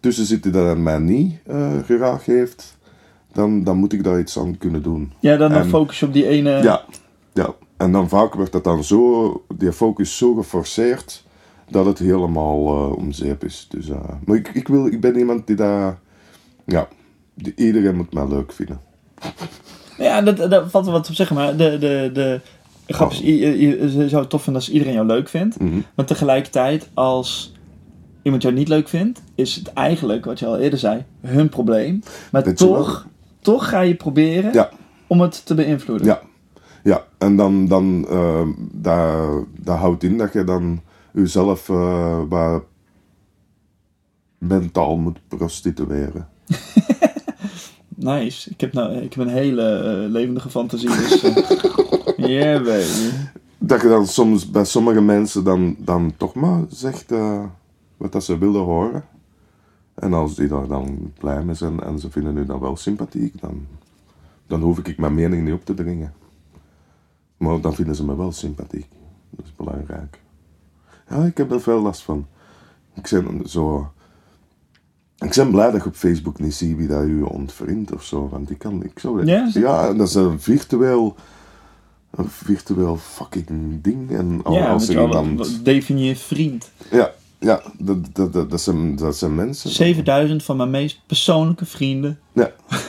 tussen zit die dat mij niet eh, graag heeft, dan, dan moet ik daar iets aan kunnen doen. Ja, dan, dan En- focus je op die ene. Ja, ja. En dan vaak wordt dat dan zo, die focus zo geforceerd, dat het helemaal eh om zeep is. Dus, eh, maar ik, ik, wil, ik ben iemand die daar, ja, die, iedereen moet mij leuk vinden. (laughs) Ja, dat, dat valt er wat op zeggen, maar de, de, de grap is, je, je- je zou het tof vinden als iedereen jou leuk vindt. Mhm. Maar tegelijkertijd, als iemand jou niet leuk vindt, is het eigenlijk, wat je al eerder zei, hun probleem. Maar Weet toch, toch ga je proberen Ja, om het te beïnvloeden. ja. Ja, en dan, dan eh, dat, dat houdt in dat je dan jezelf waar mentaal moet prostitueren. (laughs) Nice. Ik heb, nou, ik heb een hele eh, levendige fantasie. Dus, eh, (laughs) yeah, baby. Dat je dan soms bij sommige mensen dan, dan toch maar zegt eh, wat dat ze willen horen. En als die daar dan blij mee zijn en ze vinden u dan wel sympathiek, dan, dan hoef ik mijn mening niet op te dringen. Maar dan vinden ze me wel sympathiek. Dat is belangrijk. Ja, ik heb er veel last van. Ik ben zo... Ik ben blij dat je op Facebook niet ziet wie dat u ontvriend of zo. Want ik kan... Ik zou, Ja? ja, dat is een virtueel... Een virtueel fucking ding. En al- ja, als je iemand... wat definieer vriend. Ja, ja dat, dat, dat, dat, zijn, dat zijn mensen. 7000 van mijn meest persoonlijke vrienden. Ja. (laughs)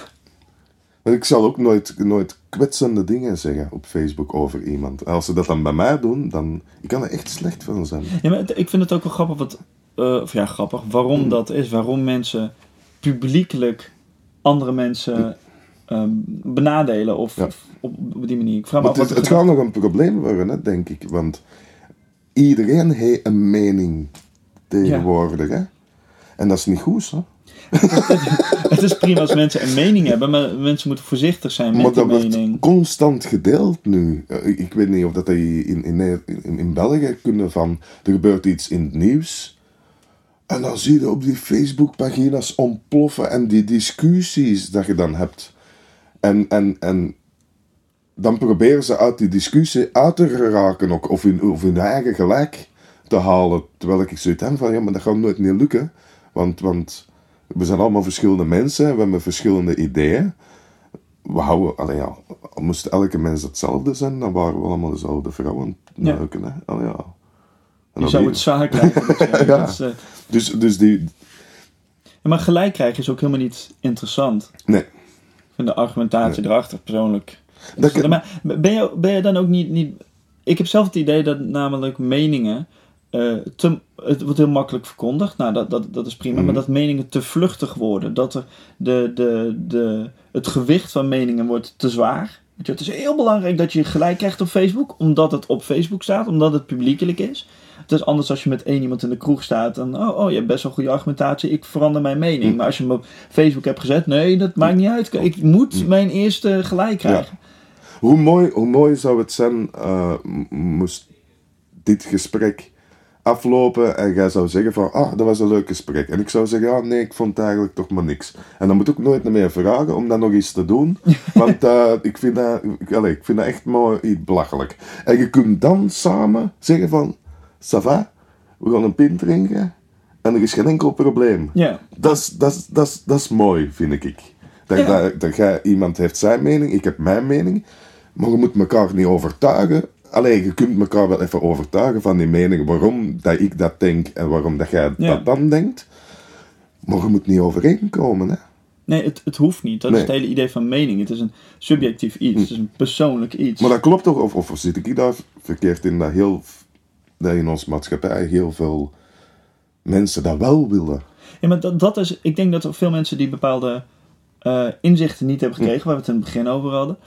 Maar ik zal ook nooit, nooit kwetsende dingen zeggen op Facebook over iemand. Als ze dat dan bij mij doen, dan... Ik kan er echt slecht van zijn. Ja, maar ik vind het ook wel grappig, wat, of ja, grappig, waarom dat is. Waarom mensen publiekelijk andere mensen ehm, benadelen of, Ja. of op, op die manier. Ik vraag me Maar het, is- het gaat nog een probleem worden, hè, denk ik. Want iedereen heeft een mening tegenwoordig. Hè? En dat is niet goed, hè? (laughs) Het is prima als mensen een mening hebben, maar mensen moeten voorzichtig zijn met Maar die dat wordt mening. constant gedeeld nu. Eh, Ik, ik weet niet of dat die in, in, in, in België kunnen van... Er gebeurt iets in het nieuws. En dan zie je op die Facebookpagina's ontploffen. En die discussies dat je dan hebt. En, en, en dan proberen ze uit die discussie uit te geraken. Ook, of, hun, of hun eigen gelijk te halen. Terwijl ik zoiets heb van... Ja, maar dat gaat nooit niet lukken. Want... want we zijn allemaal verschillende mensen, we hebben verschillende ideeën. We houden, allee ja, moest elke mens hetzelfde zijn, dan waren we allemaal dezelfde vrouwen Ja. neuken, hè. Allee, ja. En Je zou het zwaar krijgen. (laughs) dat je- Ja. Dus, dus die, ja, maar gelijk krijgen is ook helemaal niet interessant. nee. Ik vind de argumentatie erachter persoonlijk. Dat, Maar ben je, ben je dan ook niet, niet ik heb zelf het idee dat namelijk meningen. eh, te, het wordt heel makkelijk verkondigd. Nou, dat, dat, dat is prima. Mhm. Maar dat meningen te vluchtig worden. Dat er de, de, de, het gewicht van meningen wordt te zwaar. Je, Het is heel belangrijk dat je gelijk krijgt op Facebook. Omdat het op Facebook staat. Omdat het publiekelijk is. Het is anders als je met één iemand in de kroeg staat. En oh, oh je hebt best wel goede argumentatie. Ik verander mijn mening. Mhm. Maar als je hem op Facebook hebt gezet. Nee, dat maakt niet uit. Ik moet Mhm. mijn eerste gelijk krijgen. Hoe mooi, hoe mooi zou het zijn, eh, moest dit gesprek aflopen en jij zou zeggen van, ah, dat was een leuk gesprek. En ik zou zeggen, ah, nee, ik vond eigenlijk toch maar niks. En dan moet ik nooit meer vragen om dat nog eens te doen. (laughs) Want eh, ik, vind dat, ik, allee, ik vind dat echt mooi iets belachelijk. En je kunt dan samen zeggen van, ça va, we gaan een pint drinken en er is geen enkel probleem. Ja. Dat is, dat, is, dat, is, dat is mooi, vind ik. Dat, Ja. dat, dat jij, iemand heeft zijn mening, ik heb mijn mening. Maar je moet elkaar niet overtuigen. Alleen je kunt elkaar wel even overtuigen van die mening. Waarom dat ik dat denk en waarom dat jij Ja. dat dan denkt. Maar je moet niet overeenkomen. Hè? Nee, het, het hoeft niet. Dat Nee. is het hele idee van mening. Het is een subjectief iets. Het is een persoonlijk iets. Maar dat klopt toch? Of, of zit ik daar verkeerd in dat, heel, dat in onze maatschappij heel veel mensen dat wel willen? Ja, maar dat, dat is... Ik denk dat er veel mensen die bepaalde eh, inzichten niet hebben Hm. gekregen, waar we het in het begin over hadden,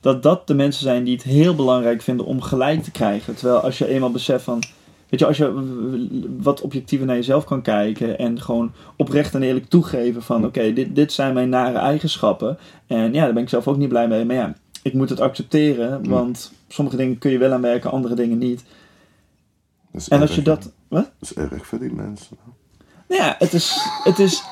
dat dat de mensen zijn die het heel belangrijk vinden om gelijk te krijgen. Terwijl als je eenmaal beseft van... Weet je, als je wat objectiever naar jezelf kan kijken en gewoon oprecht en eerlijk toegeven van Hm. oké, dit, dit zijn mijn nare eigenschappen. En ja, daar ben ik zelf ook niet blij mee. Maar ja, ik moet het accepteren, Hm. want sommige dingen kun je wel aanwerken, andere dingen niet. En als je dat... Wat? Dat is erg voor die mensen. Nou ja, het is. Het is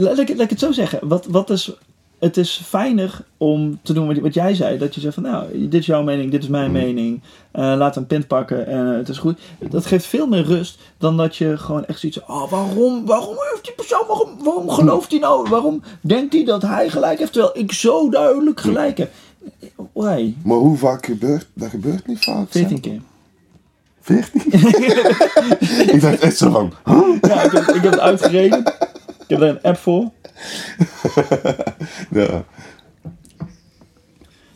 laat, ik, laat ik het zo zeggen. Wat, wat is, het is fijner om te doen wat, wat jij zei. Dat je zegt van nou, dit is jouw mening, dit is mijn Mm. mening. Eh, laat een pint pakken en eh, het is goed. Dat geeft veel meer rust dan dat je gewoon echt zoiets oh, waarom, waarom heeft die persoon, waarom, waarom gelooft hij nou? Waarom denkt hij dat hij gelijk heeft terwijl ik zo duidelijk gelijk heb? Why? Maar hoe vaak gebeurt dat? gebeurt niet vaak. 14 keer. 14? (laughs) ik dacht echt zo van, huh? Ja, ik heb, ik heb het uitgerekend. Ik heb daar een app voor. (laughs) Ja.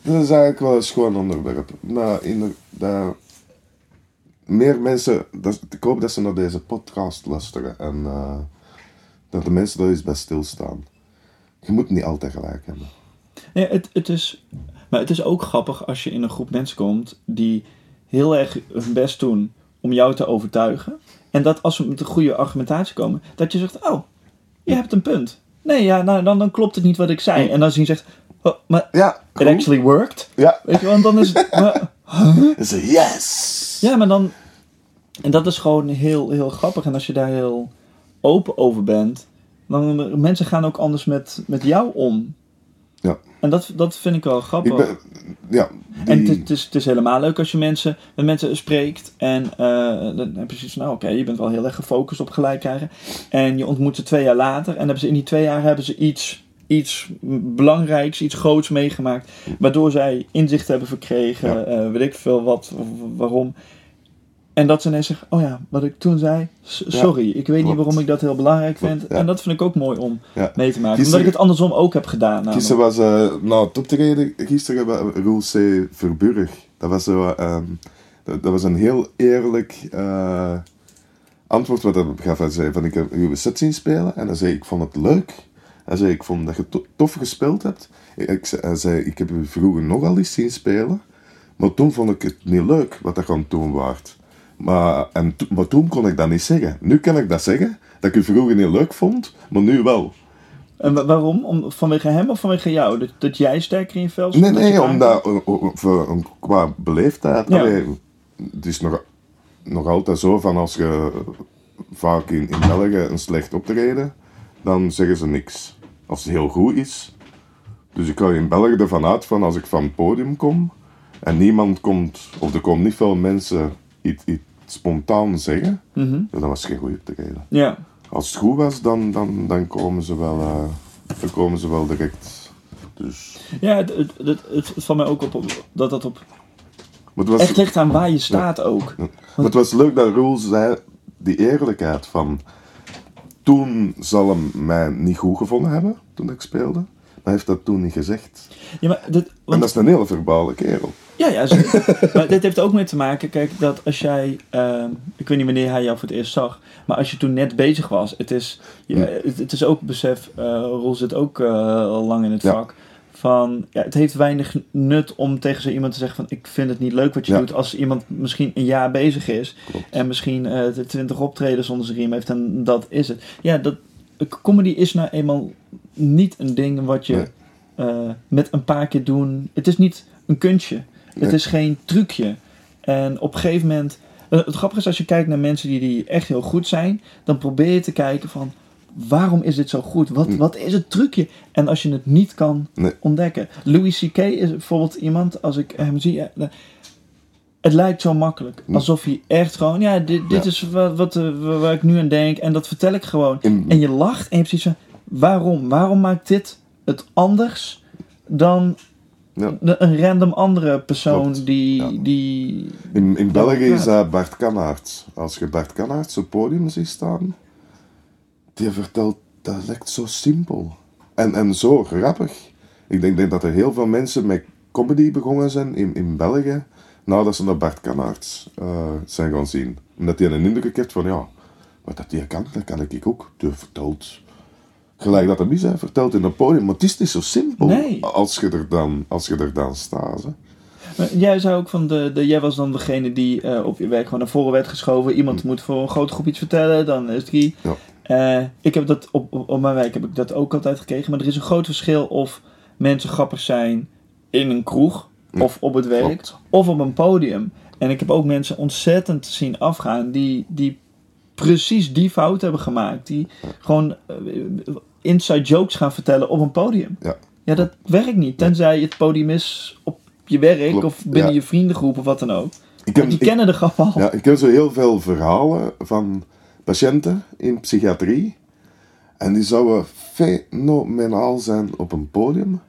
Dat is eigenlijk wel een schoon onderwerp. Nou, inderdaad. Meer mensen, dat, ik hoop dat ze naar deze podcast luisteren en eh, dat de mensen daar eens bij stilstaan. Je moet niet altijd gelijk hebben. Ja, het, het is, maar het is ook grappig als je in een groep mensen komt die heel erg hun best doen om jou te overtuigen. En dat als ze met een goede argumentatie komen, dat je zegt: Oh, je hebt een punt. Nee, ja, nou, dan, dan klopt het niet wat ik zei. En dan zien je zegt: oh, Maar Ja, it actually worked. Ja. Weet je, want dan is het. (laughs) maar- Ze yes! ja, maar dan. En dat is gewoon heel, heel grappig. En als je daar heel open over bent, dan mensen gaan ook anders met, met jou om. Ja. En dat, dat vind ik wel grappig. Ik ben, ja, En het, is, het is helemaal leuk als je mensen, met mensen spreekt. En eh, dan heb je zoiets nou oké, je bent wel heel erg gefocust op gelijk krijgen. En je ontmoet ze twee jaar later. En hebben ze, in die twee jaar hebben ze iets, iets belangrijks, iets groots meegemaakt. Waardoor zij inzicht hebben verkregen, Ja. eh, weet ik veel wat, waarom. En dat ze ineens zeggen, oh ja, wat ik toen zei, sorry. ik weet niet waarom ik dat heel belangrijk vind. Ja. En dat vind ik ook mooi om ja. mee te maken. Gisteren- Omdat ik het andersom ook heb gedaan. namelijk. Gisteren was, eh nou, het optreden, gisteren was Roel C. Verburg. Dat was, zo, ehm, dat, dat was een heel eerlijk eh, antwoord wat hij gaf. Hij zei van, ik heb uw set zien spelen. En hij zei, ik vond het leuk. Hij zei, ik vond dat je to- tof gespeeld hebt. Ik, zei- hij zei, ik heb u vroeger nogal eens zien spelen. Maar toen vond ik het niet leuk wat dat aan het doen waard. Maar, en maar toen kon ik dat niet zeggen. Nu kan ik dat zeggen. Dat ik u vroeger niet leuk vond, maar nu wel. En wa- waarom? Om, vanwege hem of vanwege jou? Dat, dat jij sterker in je vel zit? Nee, nee, omdat voor, qua beleefdheid. Ja. allee, het is nog, nog altijd zo van als je vaak in, in België een slecht optreden, dan zeggen ze niks. Als het heel goed is. Dus ik ga in België ervan uit van als ik van het podium kom en niemand komt, of er komen niet veel mensen iets, iets spontaan zeggen, Mhm. ja, dan was het geen goed optreden. Ja. Als het goed was, dan, dan, dan, komen, ze wel, eh, dan komen ze wel direct. Dus. Ja, het, het, het, valt mij ook op, op dat dat op Maar het was, echt ligt aan waar je staat ook. Ja. Maar het was leuk dat Roel zei, die eerlijkheid van... Toen zal hem mij niet goed gevonden hebben, toen ik speelde. hij heeft dat toen niet gezegd. Ja, maar dit, En dat is een hele verbale kerel. Ja, ja, zeker. (laughs) maar dit heeft ook mee te maken, kijk, dat als jij, ehm, ik weet niet wanneer hij jou voor het eerst zag, maar als je toen net bezig was, het is, je- Ja. het, het is ook besef, eh Roel zit ook eh, al lang in het Ja. vak, van, ja, het heeft weinig nut om tegen zo iemand te zeggen van, ik vind het niet leuk wat je Ja. doet, als iemand misschien een jaar bezig is, Klopt. en misschien eh, de 20 optredens onder zijn riem heeft en dat is het. Ja, dat, comedy is nou eenmaal niet een ding wat je Nee. met een paar keer doen. Het is niet een kunstje. Het is geen trucje. En op een gegeven moment. eh, Het grappige is als je kijkt naar mensen die, die echt heel goed zijn, dan probeer je te kijken van waarom is dit zo goed? Wat, Hm. wat is het trucje? En als je het niet kan Nee. ontdekken. Louis C.K. is bijvoorbeeld iemand, als ik hem zie, eh, het lijkt zo makkelijk. Hm. Alsof hij echt gewoon, ja, dit, dit Ja. is wat, wat, eh, waar ik nu aan denk en dat vertel ik gewoon. In, En je lacht en je hebt zoiets van, waarom? Waarom maakt dit het anders dan ja. een random andere persoon Klopt, die, ja. die... in, in België is dat Bart Kanaert. Als je Bart Kanaert op het podium ziet staan, die vertelt, dat lijkt zo simpel. En, en zo grappig. Ik denk, denk dat er heel veel mensen met comedy begonnen zijn in, in België, nadat ze naar Bart Kanaert eh, zijn gaan zien. Omdat hij een indruk heeft van, ja, wat dat die kan, dat kan ik ook. Die vertelt, gelijk dat hem is, vertelt in een podium. Maar het is niet zo simpel Nee. als, je er dan, als je er dan staat. Hè. Maar Jij zei ook van, de, de, jij was dan degene die eh, op je werk gewoon naar voren werd geschoven. Iemand moet voor een grote groep iets vertellen, dan is het die. Ja. Eh, ik heb dat op, op, op mijn werk heb ik dat ook altijd gekregen. Maar er is een groot verschil of mensen grappig zijn in een kroeg Ja, of op het werk klopt. of op een podium. En ik heb ook mensen ontzettend zien afgaan die, die precies die fout hebben gemaakt. Die gewoon eh, inside jokes gaan vertellen op een podium. Ja. Ja, dat werkt niet. Tenzij het podium is op je werk Klopt, of binnen ja. je vriendengroep of wat dan ook. Ik die ik- kennen de grap al. Ja, ik heb zo heel veel verhalen van patiënten in psychiatrie. En die zouden fenomenaal zijn op een podium.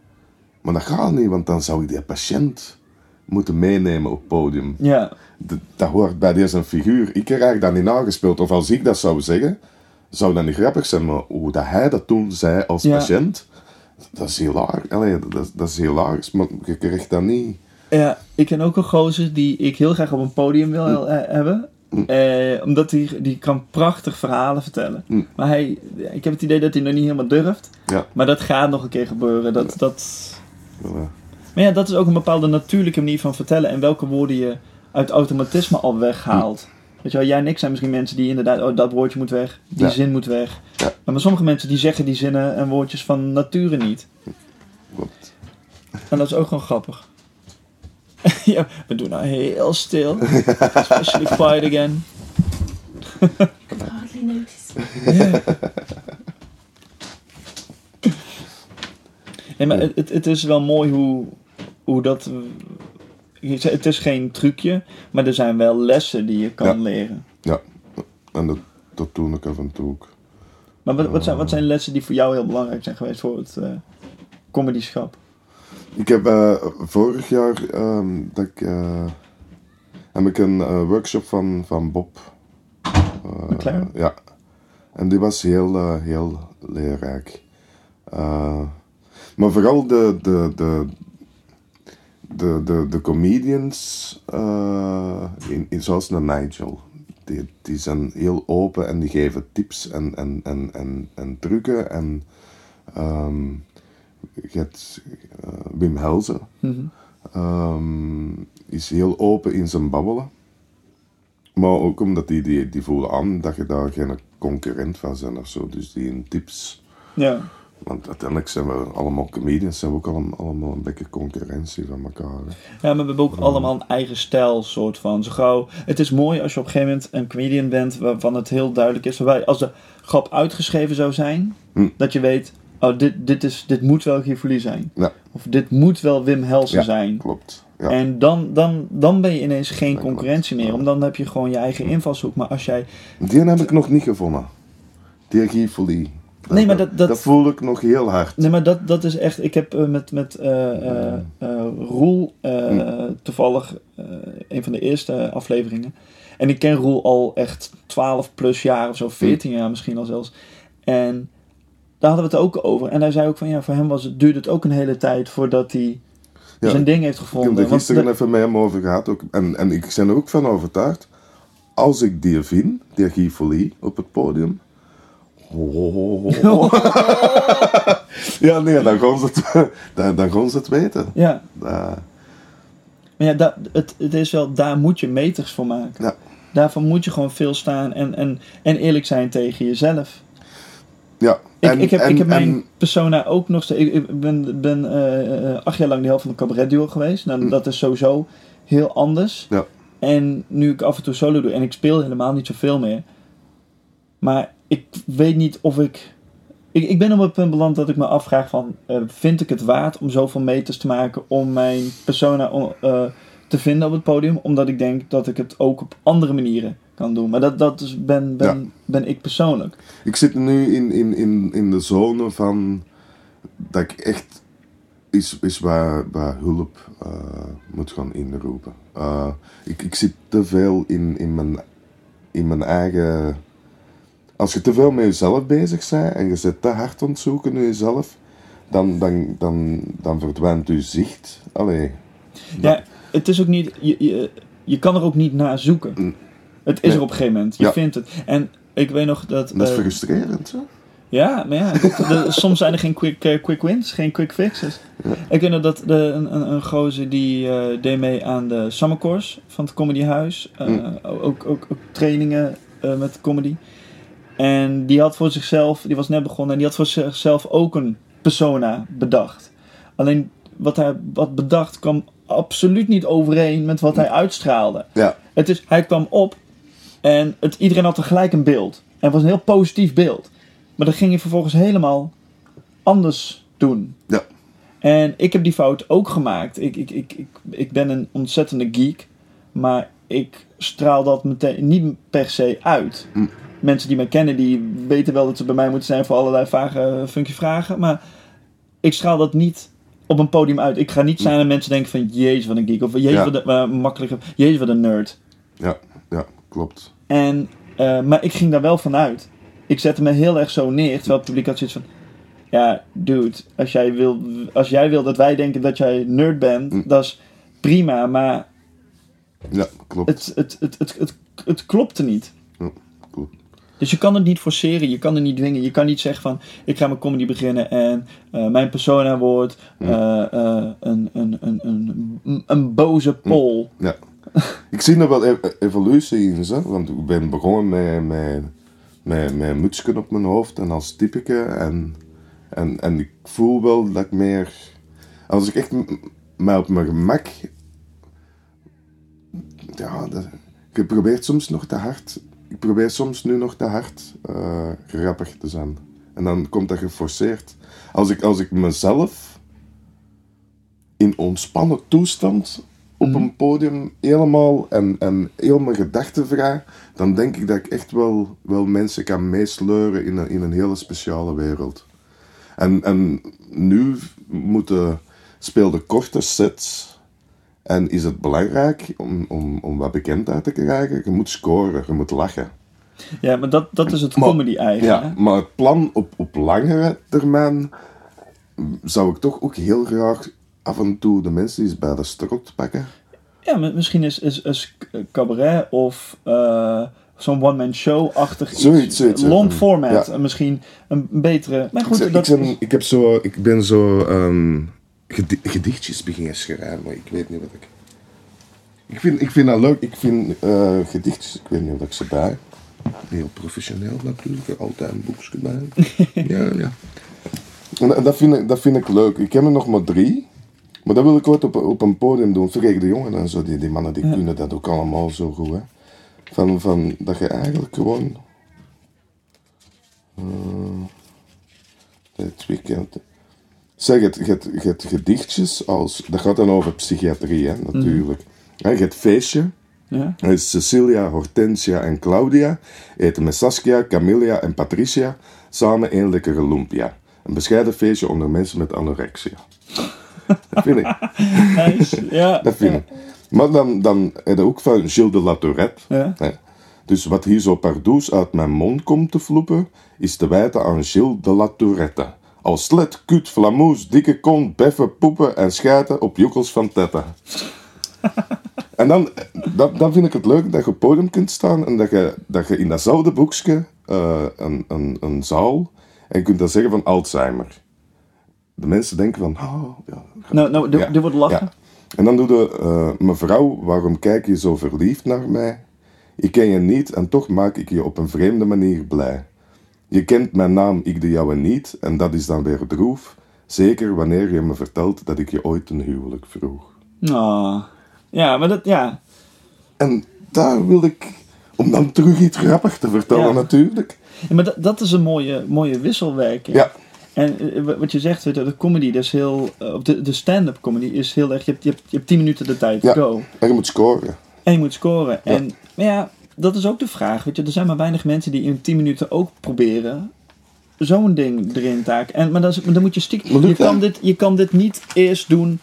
Maar dat gaat niet, want dan zou ik die patiënt moeten meenemen op het podium. Ja, D- dat hoort bij deze figuur. Ik krijg dat niet nagespeeld. Of als ik dat zou zeggen, zou dat niet grappig zijn. Maar hoe dat hij dat toen zei als Ja. patiënt, dat is hilarisch. Allee, dat, dat is hilarisch, maar je krijgt dat niet. ja, ik ken ook een gozer die ik heel graag op een podium wil eh, hebben. Eh, omdat hij die kan prachtig verhalen vertellen. Mm. Maar hij, ik heb het idee dat hij nog niet helemaal durft. Ja, Maar dat gaat nog een keer gebeuren. Dat, dat... Maar ja, dat is ook een bepaalde natuurlijke manier van vertellen. En welke woorden je uit automatisme al weghaalt. Weet je wel, jij en ik zijn misschien mensen die inderdaad, oh dat woordje moet weg, die Ja. zin moet weg. Ja. Maar, sommige mensen die zeggen die zinnen en woordjes van nature niet. klopt. En dat is ook gewoon grappig. (laughs) ja, we doen nou heel stil. (laughs) Especially quiet again. Hardly (laughs) notice. Nee, maar het, het, het is wel mooi hoe, hoe dat... Het is geen trucje, maar er zijn wel lessen die je kan Ja. leren. Ja, en dat, dat doe ik af en toe ook. Maar wat, wat, zijn, wat zijn lessen die voor jou heel belangrijk zijn geweest voor het eh comedyschap? Ik heb eh, vorig jaar ehm, dat ik, eh, heb ik een eh, workshop van, van Bob. McLaren? Ja. En die was heel, heel leerrijk. Maar vooral de, de, de, de, de, de comedians, eh, in, in, zoals een Nigel, die, die zijn heel open en die geven tips en, en, en, en, en trucken. En ehm, je hebt eh, Wim Helzen, Mhm. ehm, is heel open in zijn babbelen. Maar ook omdat die, die, die voelen aan dat je daar geen concurrent van bent of zo. Dus die in tips. Ja. Want uiteindelijk zijn we allemaal comedians, zijn we ook allemaal, allemaal een beetje concurrentie van elkaar. hè. ja, maar we hebben ook allemaal een eigen stijl, soort van. Zo gauw. Het is mooi als je op een gegeven moment een comedian bent waarvan het heel duidelijk is. Waarbij als de grap uitgeschreven zou zijn, Hm. dat je weet, oh, dit, dit, is, dit moet wel Givoli zijn. Ja, Of dit moet wel Wim Helsen Ja. zijn. klopt. Ja. En dan, dan, dan ben je ineens geen concurrentie klopt. meer. Want dan heb je gewoon je eigen invalshoek. Maar als jij... Die heb ik nog niet gevonden. Die Guy Folie. Nee, maar dat- dat- dat voel ik nog heel hard. Nee, maar dat, dat is echt... Ik heb eh, met, met eh eh, Roel eh, toevallig een van de eerste afleveringen. En ik ken Roel al echt 12 plus jaar of zo. 14 jaar misschien al zelfs. En daar hadden we het ook over. En hij zei ook van ja, voor hem was het, duurde het ook een hele tijd voordat hij Ja, zijn ding heeft Ik heb gevonden. er gisteren even met hem over gehad. Ook, en, en ik ben er ook van overtuigd. Als ik die vind, die Guy Folie, op het podium. (laughs) ja, nee, dan gaan ze het, dan, dan gaan ze het weten. ja, Uh, maar ja, da, het, het is wel, daar moet je meters voor maken. ja, Daarvan moet je gewoon veel staan en, en, en eerlijk zijn tegen jezelf. ja. Ik, En- ik heb, en- ik heb mijn en- persona ook nog steeds. Ik, ik ben, ben eh, eh, acht jaar lang de helft van een cabaretduo geweest. Nou, dat is sowieso heel anders. Ja. En nu ik af en toe solo doe en ik speel helemaal niet zoveel meer. Maar ik weet niet of ik. Ik, ik ben op het punt beland dat ik me afvraag van... eh, vind ik het waard om zoveel meters te maken om mijn persona eh, te vinden op het podium? Omdat ik denk dat ik het ook op andere manieren kan doen. Maar dat, dat is, ben, ben, ben ik persoonlijk. Ik zit nu in, in, in, in de zone van dat ik echt is, is waar, waar hulp eh, moet gaan inroepen. Ik, ik zit te veel in, in, mijn, in mijn eigen. Als je te veel met jezelf bezig bent en je zit te hard aan het zoeken naar jezelf, dan, dan, dan, dan verdwijnt je zicht. Allee, Ja, het is ook niet. Je, je, je kan er ook niet naar zoeken. Mm. Het is Nee. er op een gegeven moment. Je Ja. vindt het. En ik weet nog dat. dat is eh, frustrerend. Hè? ja, maar ja. de- soms zijn er geen quick, eh, quick wins, geen quick fixes. Ik weet nog dat de, een, een, een gozer die eh, deed mee aan de Summer Course van het Comedy Huis. Mm. ook, ook, ook trainingen met comedy. En die had voor zichzelf, die was net begonnen, en die had voor zichzelf ook een persona bedacht. Alleen wat hij wat bedacht kwam absoluut niet overeen met wat hij uitstraalde. Ja, Het is, hij kwam op en het, iedereen had tegelijk een beeld. En het was een heel positief beeld. Maar dat ging je vervolgens helemaal anders doen. ja, En ik heb die fout ook gemaakt. Ik, ik, ik, ik, ik ben een ontzettende geek. Maar ik straal dat meteen niet per se uit. Hm. Mensen die mij kennen, die weten wel dat ze bij mij moeten zijn voor allerlei vage, funky vragen. Maar ik straal dat niet op een podium uit. Ik ga niet staan en mensen denken van... Jezus, wat een geek. Of jezus, Ja. wat een uh, makkelijke... Jezus, wat een nerd. ja, ja, klopt. En, eh, maar ik ging daar wel vanuit. Ik zette me heel erg zo neer. Terwijl het publiek had zoiets van... Ja, dude, als jij wil, als jij wil dat wij denken dat jij nerd bent, Hm. dat is prima. Maar Ja, klopt. het, het, het, het, het, het klopte niet. Dus je kan het niet forceren, je kan het niet dwingen. Je kan niet zeggen van, ik ga mijn comedy beginnen en eh, mijn persona wordt eh, eh, een, een, een, een, een boze pol. Ja. Ik zie er wel e- evolutie in, hè? want ik ben begonnen met, met, met, met mutsje op mijn hoofd en als typeke. En, en, en ik voel wel dat ik meer. Als ik echt mij op mijn gemak. Ja, dat, ik probeer soms nog te hard. Ik probeer soms nu nog te hard eh, grappig te zijn. En dan komt dat geforceerd. Als ik, als ik mezelf in ontspannen toestand op een podium helemaal en, en heel mijn gedachten vraag, dan denk ik dat ik echt wel, wel mensen kan meesleuren in een, in een hele speciale wereld. En, en nu moeten, speelde korte sets en is het belangrijk om, om, om wat bekendheid te krijgen. Je moet scoren, je moet lachen. Ja, maar dat, dat is het Maar- comedy eigen. Ja, maar het plan op, op langere termijn zou ik toch ook heel graag af en toe de mensen eens bij de strot pakken. Ja, maar misschien is, is, is cabaret of eh, zo'n one-man show-achtig iets. Zoiets, zoiets, Long format. Ja. en Misschien een betere... Maar goed, dat, ik, ben, ik, heb zo, ik ben zo ehm, gedi- gedichtjes beginnen schrijven, maar ik weet niet wat ik... Ik vind, ik vind dat leuk. Ik vind eh, gedichtjes, ik weet niet of ik ze bij. Heel professioneel natuurlijk, altijd een boekje bij. (laughs) ja, ja. En dat- vind, ik, dat vind ik leuk. Ik heb er nog maar drie. Maar dat wil ik ooit op, op een podium doen. Vergeet de jongen en zo. Die, die mannen die kunnen dat ook allemaal zo goed. Hè. Van, van, dat je eigenlijk gewoon... eh, het weekend... Zeg, het, het, het gedichtjes als... Dat gaat dan over psychiatrie, hè, natuurlijk. Je hebt feestje. ja? Is Cecilia, Hortensia en Claudia eten met Saskia, Camilla en Patricia samen één lekkere lumpia. Een bescheiden feestje onder mensen met anorexia. Dat vind ik. (laughs) Nice. Ja. Dat vind ik. Maar dan, dan heb je ook van Gilles de La Tourette. Ja. Dus wat hier zo pardoes uit mijn mond komt te vloepen, is te wijten aan Gilles de la Tourette. Als slet, kut, flamoes, dikke kont, beffen, poepen en schijten op joekels van tetten. (laughs) en dan, dat, dan vind ik het leuk dat je op het podium kunt staan en dat je, dat je in datzelfde boekje eh, een, een, een zaal en je kunt dan zeggen van Alzheimer. De mensen denken van, oh, ja, Nou, nou dit, Ja. lachen. ja. En dan doe je, eh, mevrouw, waarom kijk je zo verliefd naar mij? Ik ken je niet en toch maak ik je op een vreemde manier blij. Je kent mijn naam, ik de jouwe niet, en dat is dan weer droef. Zeker wanneer je me vertelt dat ik je ooit een huwelijk vroeg. Ah. Ja, maar dat, ja. En daar wil ik, om dan terug iets grappig te vertellen Ja. natuurlijk. Ja, maar dat, dat is een mooie, mooie wisselwerking. Ja, En eh, wat je zegt, de comedy, dat is heel, eh, de, de stand-up comedy is heel erg, je hebt, je hebt, je hebt 10 minuten de tijd, Ja. go. en je moet scoren. En je moet scoren. En maar ja, dat is ook de vraag, weet je, er zijn maar weinig mensen die in 10 minuten ook proberen zo'n ding erin te haken. En, maar dan, dan moet je stiekem, je kan, dit, je kan dit niet eerst doen,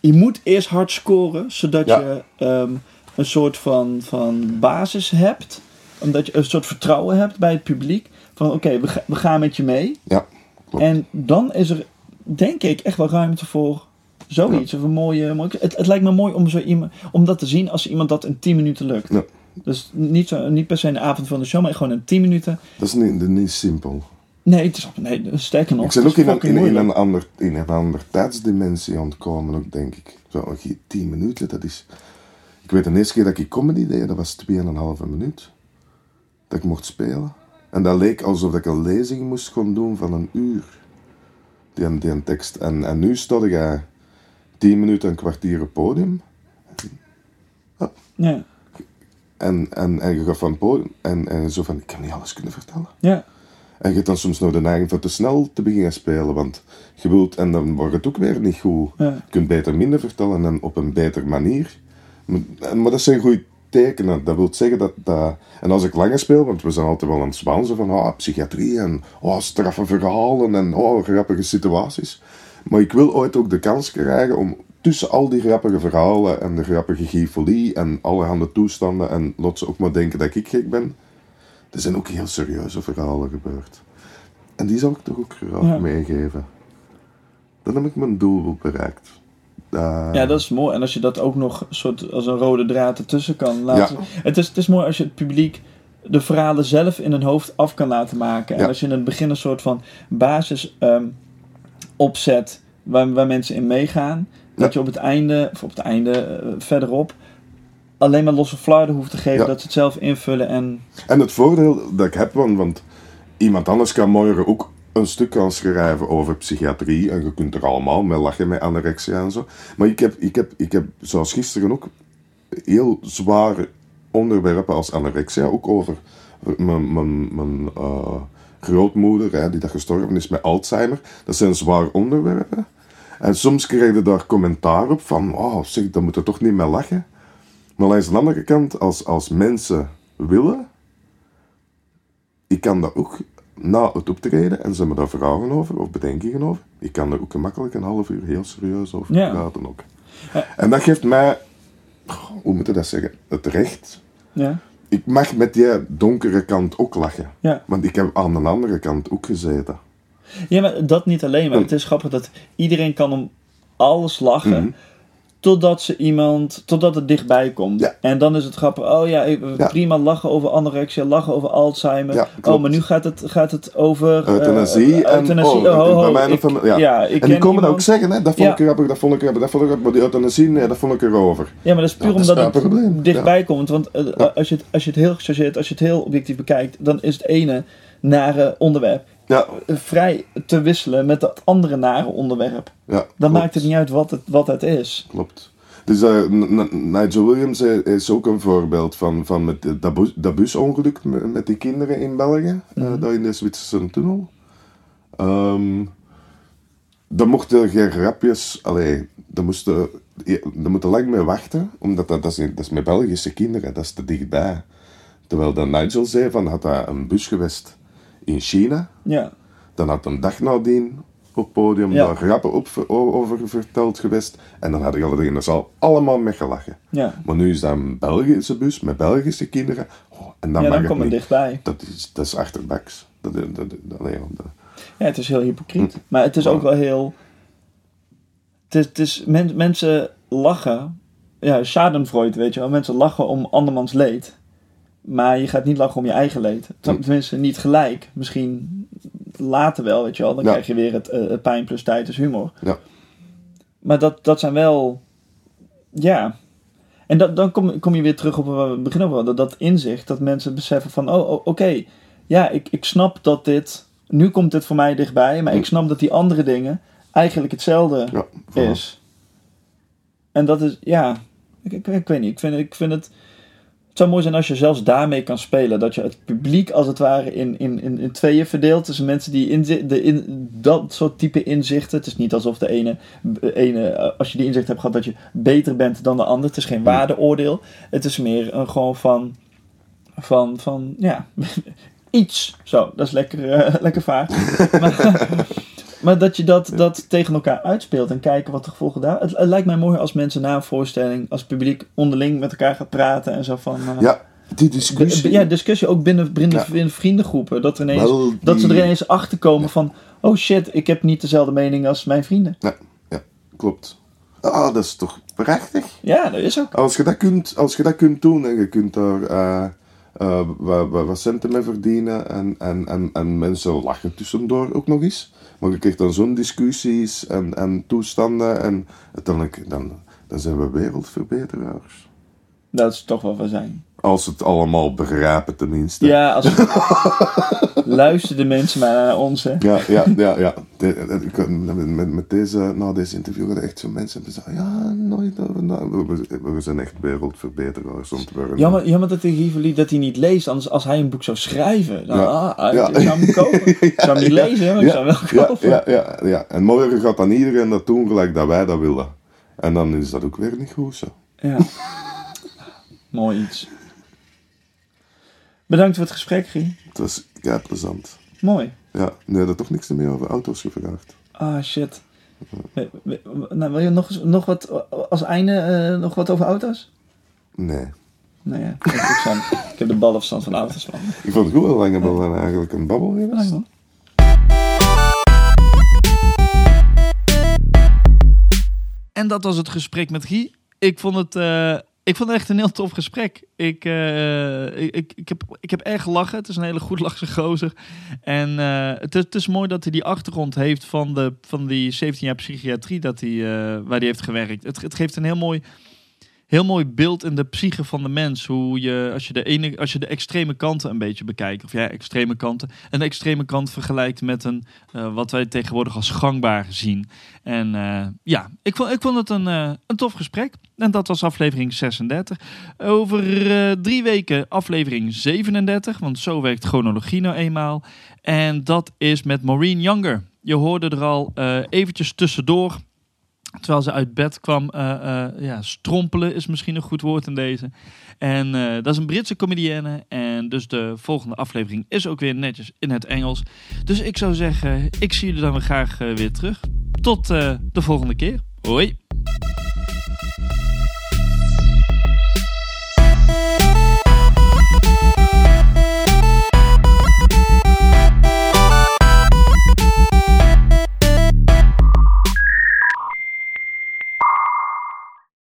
je moet eerst hard scoren, zodat Ja. je ehm, een soort van, van basis hebt, omdat je een soort vertrouwen hebt bij het publiek, van oké, we, ga- we gaan met je mee. Ja, klopt. En dan is er, denk ik, echt wel ruimte voor zoiets. Of een mooie, mooie het, het lijkt me mooi om, zo iemand, om dat te zien als iemand dat in 10 minuten lukt. Ja. Dus niet, zo, niet per se de avond van de show, maar gewoon in 10 minuten. dat is niet, niet simpel. Nee, het is, nee sterker nog. Ik ben het ook in een, in, een ander, in een ander tijdsdimensie aan het komen, ook, denk ik. Zo, oké, tien minuten, dat is... Ik weet de eerste keer dat ik comedy deed, dat was 2,5 minuut. Dat ik mocht spelen. En dat leek alsof ik een lezing moest gaan doen van een uur. Die, die een tekst. En, en nu stond ik 10 minuten, een kwartier op podium. Ja, En, en, en je gaat van podium en, en zo van, ik kan niet alles kunnen vertellen. ja, En je hebt dan soms nog de neiging van te snel te beginnen spelen, want je wilt, en dan wordt het ook weer niet goed. Ja. Je kunt beter minder vertellen en op een betere manier. Maar, maar dat zijn goede tekenen. Dat wil zeggen dat, dat... En als ik langer speel, want we zijn altijd wel aan het zwansen van oh, psychiatrie en oh, straffe verhalen en oh, grappige situaties. Maar ik wil ooit ook de kans krijgen om tussen al die grappige verhalen en de grappige gyfolie en allerhande toestanden en lot ze ook maar denken dat ik gek ben. Er zijn ook heel serieuze verhalen gebeurd. En die zou ik toch ook graag Ja. meegeven. Dan heb ik mijn doel bereikt. Eh, ja, dat is mooi. En als je dat ook nog soort als een rode draad ertussen kan laten. Het, is, het is mooi als je het publiek de verhalen zelf in hun hoofd af kan laten maken. En Ja. als je in het begin een soort van basis ehm, opzet waar, waar mensen in meegaan. Dat je op het einde, of op het einde eh, verderop, alleen maar losse flarden hoeft te geven. Dat ze het zelf invullen en... En het voordeel dat ik heb, want, want iemand anders kan morgen ook een stuk gaan schrijven over psychiatrie. En je kunt er allemaal mee lachen met anorexia en zo. Maar ik heb, ik heb, ik heb zoals gisteren ook, heel zware onderwerpen als anorexia. Ook over mijn, mijn, mijn eh, grootmoeder, hè, die dat gestorven is met Alzheimer. Dat zijn zware onderwerpen. En soms krijg je daar commentaar op van, oh zeg, daar moet je toch niet mee lachen. Maar langs de andere kant, als, als mensen willen, ik kan dat ook na het optreden, en ze hebben daar vragen over, of bedenkingen over, ik kan er ook gemakkelijk een half uur heel serieus over Ja. praten ook. Ja. En dat geeft mij, hoe moet je dat zeggen, het recht. Ja, Ik mag met die donkere kant ook lachen. ja. Want ik heb aan de andere kant ook gezeten. Ja, maar dat niet alleen. Maar het is grappig dat iedereen kan om alles lachen. Mhm. Totdat ze iemand, totdat het dichtbij komt. Ja. En dan is het grappig. Oh ja, prima lachen over anorexia, lachen over Alzheimer. Ja, oh, maar nu gaat het, gaat het over. eh, Euthanasie en- euthanasie. oh, Oh, bij ik- ja. ja, ik en die komen dat ook zeggen, hè? dat vond ik grappig, dat vond ik grappig, dat vond ik grappig. Maar die euthanasie, nee, dat vond ik erover. Ja, maar dat is puur is omdat het probleem. dichtbij komt. Want eh, als, je het, als je het heel gechargeerd, als je het heel objectief bekijkt, dan is het ene nare onderwerp Ja, vrij te wisselen met het andere nare onderwerp. ja. Dan klopt. maakt het niet uit wat het, wat het is. Klopt. Dus eh, Nigel Williams is ook een voorbeeld van, van met dat, bus, dat busongeluk met, die kinderen in België, Mhm. daar in de Zwitserse tunnel. Ehm daar mochten geen grapjes, allee, daar moesten, daar moeten lang mee wachten, omdat dat, dat, is, dat is met Belgische kinderen, dat is te dichtbij. Terwijl dan Nigel zei van, had hij een bus geweest in China, Ja, dan had een dag nadien op het podium Ja. daar grappen op, over verteld geweest. En dan hadden alle in de zaal allemaal mee gelachen. ja. Maar nu is dat een Belgische bus met Belgische kinderen. Oh, En dan ja, dan niet. dichtbij. Dat is, dat is achterbaks. Dat, dat, dat, dat, Ja, het is heel hypocriet. Hm. Maar het is ook wel heel... Het is, het is, men- mensen lachen... Ja, schadenfreude, weet je wel. Mensen lachen om andermans leed. Maar je gaat niet lachen om je eigen leed. Tenminste, niet gelijk. Misschien later wel, weet je wel. Dan Ja. krijg je weer het eh, het pijn plus tijd is humor. Ja. Maar dat, dat zijn wel... Ja... En dat, dan kom, kom je weer terug op waar we het begin over hadden. Dat inzicht, dat mensen beseffen van... Oh, oh, oké, ja, ik, ik snap dat dit... Nu komt dit voor mij dichtbij. Maar ik snap dat die andere dingen eigenlijk hetzelfde ja, is. En dat is, ja... Ik, ik, ik weet niet. Ik vind, ik vind het... Het zou mooi zijn als je zelfs daarmee kan spelen. Dat je het publiek als het ware in, in, in, in tweeën verdeelt. Tussen mensen die inzi- de in, dat soort type inzichten. Het is niet alsof de ene, ene, eh, als je die inzicht hebt gehad, dat je beter bent dan de ander. Het is geen waardeoordeel. Het is meer een gewoon van, van, van ja, (laughs) iets. Zo, dat is lekker, eh, (laughs) lekker vaak. (laughs) maar, maar dat je dat, dat tegen elkaar uitspeelt en kijken wat de gevolgen daar. Het, het lijkt mij mooi als mensen na een voorstelling, als het publiek onderling met elkaar gaat praten en zo van. eh, Ja, die discussie. ja, discussie ook binnen, binnen, Ja. vriendengroepen. Dat, er ineens, dat ze er ineens achter komen van: oh shit, ik heb niet dezelfde mening als mijn vrienden. Klopt. Ah, dat is toch prachtig? Ja, dat is ook. Als je dat kunt, als je dat kunt doen en je kunt daar eh, eh, wat, wat, wat centen mee verdienen en, en, en, en mensen lachen tussendoor ook nog eens. Maar je krijgt dan zo'n discussies en, en toestanden en uiteindelijk dan, dan zijn we wereldverbeteraars. Dat is toch wel van zijn. Als het allemaal begrijpen tenminste. Ja, als (laughs) luister de mensen maar naar ons. Hè. Ja, ja, ja. ja. De- de- ik- met, met deze, na deze interview gaan er echt zo mensen zeggen, ja, nooit over. We, we- zijn echt wereldverbeteraars om te worden. Jammer, jammer dat de Rivoli dat hij niet leest. Anders als hij een boek zou schrijven, dan Ja. ah, Ja. ik zou hem kopen. (laughs) Ik zou hem niet lezen, maar ik zou hem wel kopen. ja, ja, ja. En morgen gaat dan iedereen dat doen gelijk dat wij dat willen. En dan is dat ook weer niet goed zo. Ja. (laughs) Mooi iets. Bedankt voor het gesprek, Guy. Het was kei plezant. Mooi. Ja, nu je toch niks meer over auto's gevraagd. Ah, shit. Nou, wil je nog, eens- nog wat als einde eh, nog wat over auto's? Nee. Nou ja, ik, zo'n- ik heb de ballenverstand van auto's van. Ik vond het goed, hebben we dan eigenlijk een babbel geweest? Man. En dat was het gesprek met Guy. Ik vond het, eh, ik vond het echt een heel tof gesprek. Ik, eh, ik, ik, ik, heb, ik heb erg gelachen. Het is een hele goed lachse gozer. En eh, het, het is mooi dat hij die achtergrond heeft van, de, van die 17 jaar psychiatrie dat hij, eh, waar hij heeft gewerkt. Het, het geeft een heel mooi, heel mooi beeld in de psyche van de mens. Hoe je, als je de, ene, als je de extreme kanten een beetje bekijkt. Of ja, extreme kanten. En de extreme kant vergelijkt met een, eh, wat wij tegenwoordig als gangbaar zien. En eh, ja, ik vond, ik vond het een, eh, een tof gesprek. En dat was aflevering 36. Over drie weken aflevering 37. Want zo werkt chronologie nou eenmaal. En dat is met Maureen Younger. Je hoorde er al eventjes tussendoor. Terwijl ze uit bed kwam, eh, eh, ja, strompelen is misschien een goed woord in deze. En eh, dat is een Britse comedienne. En dus de volgende aflevering is ook weer netjes in het Engels. Dus ik zou zeggen, ik zie jullie dan weer graag weer terug. Tot de volgende keer. Hoi.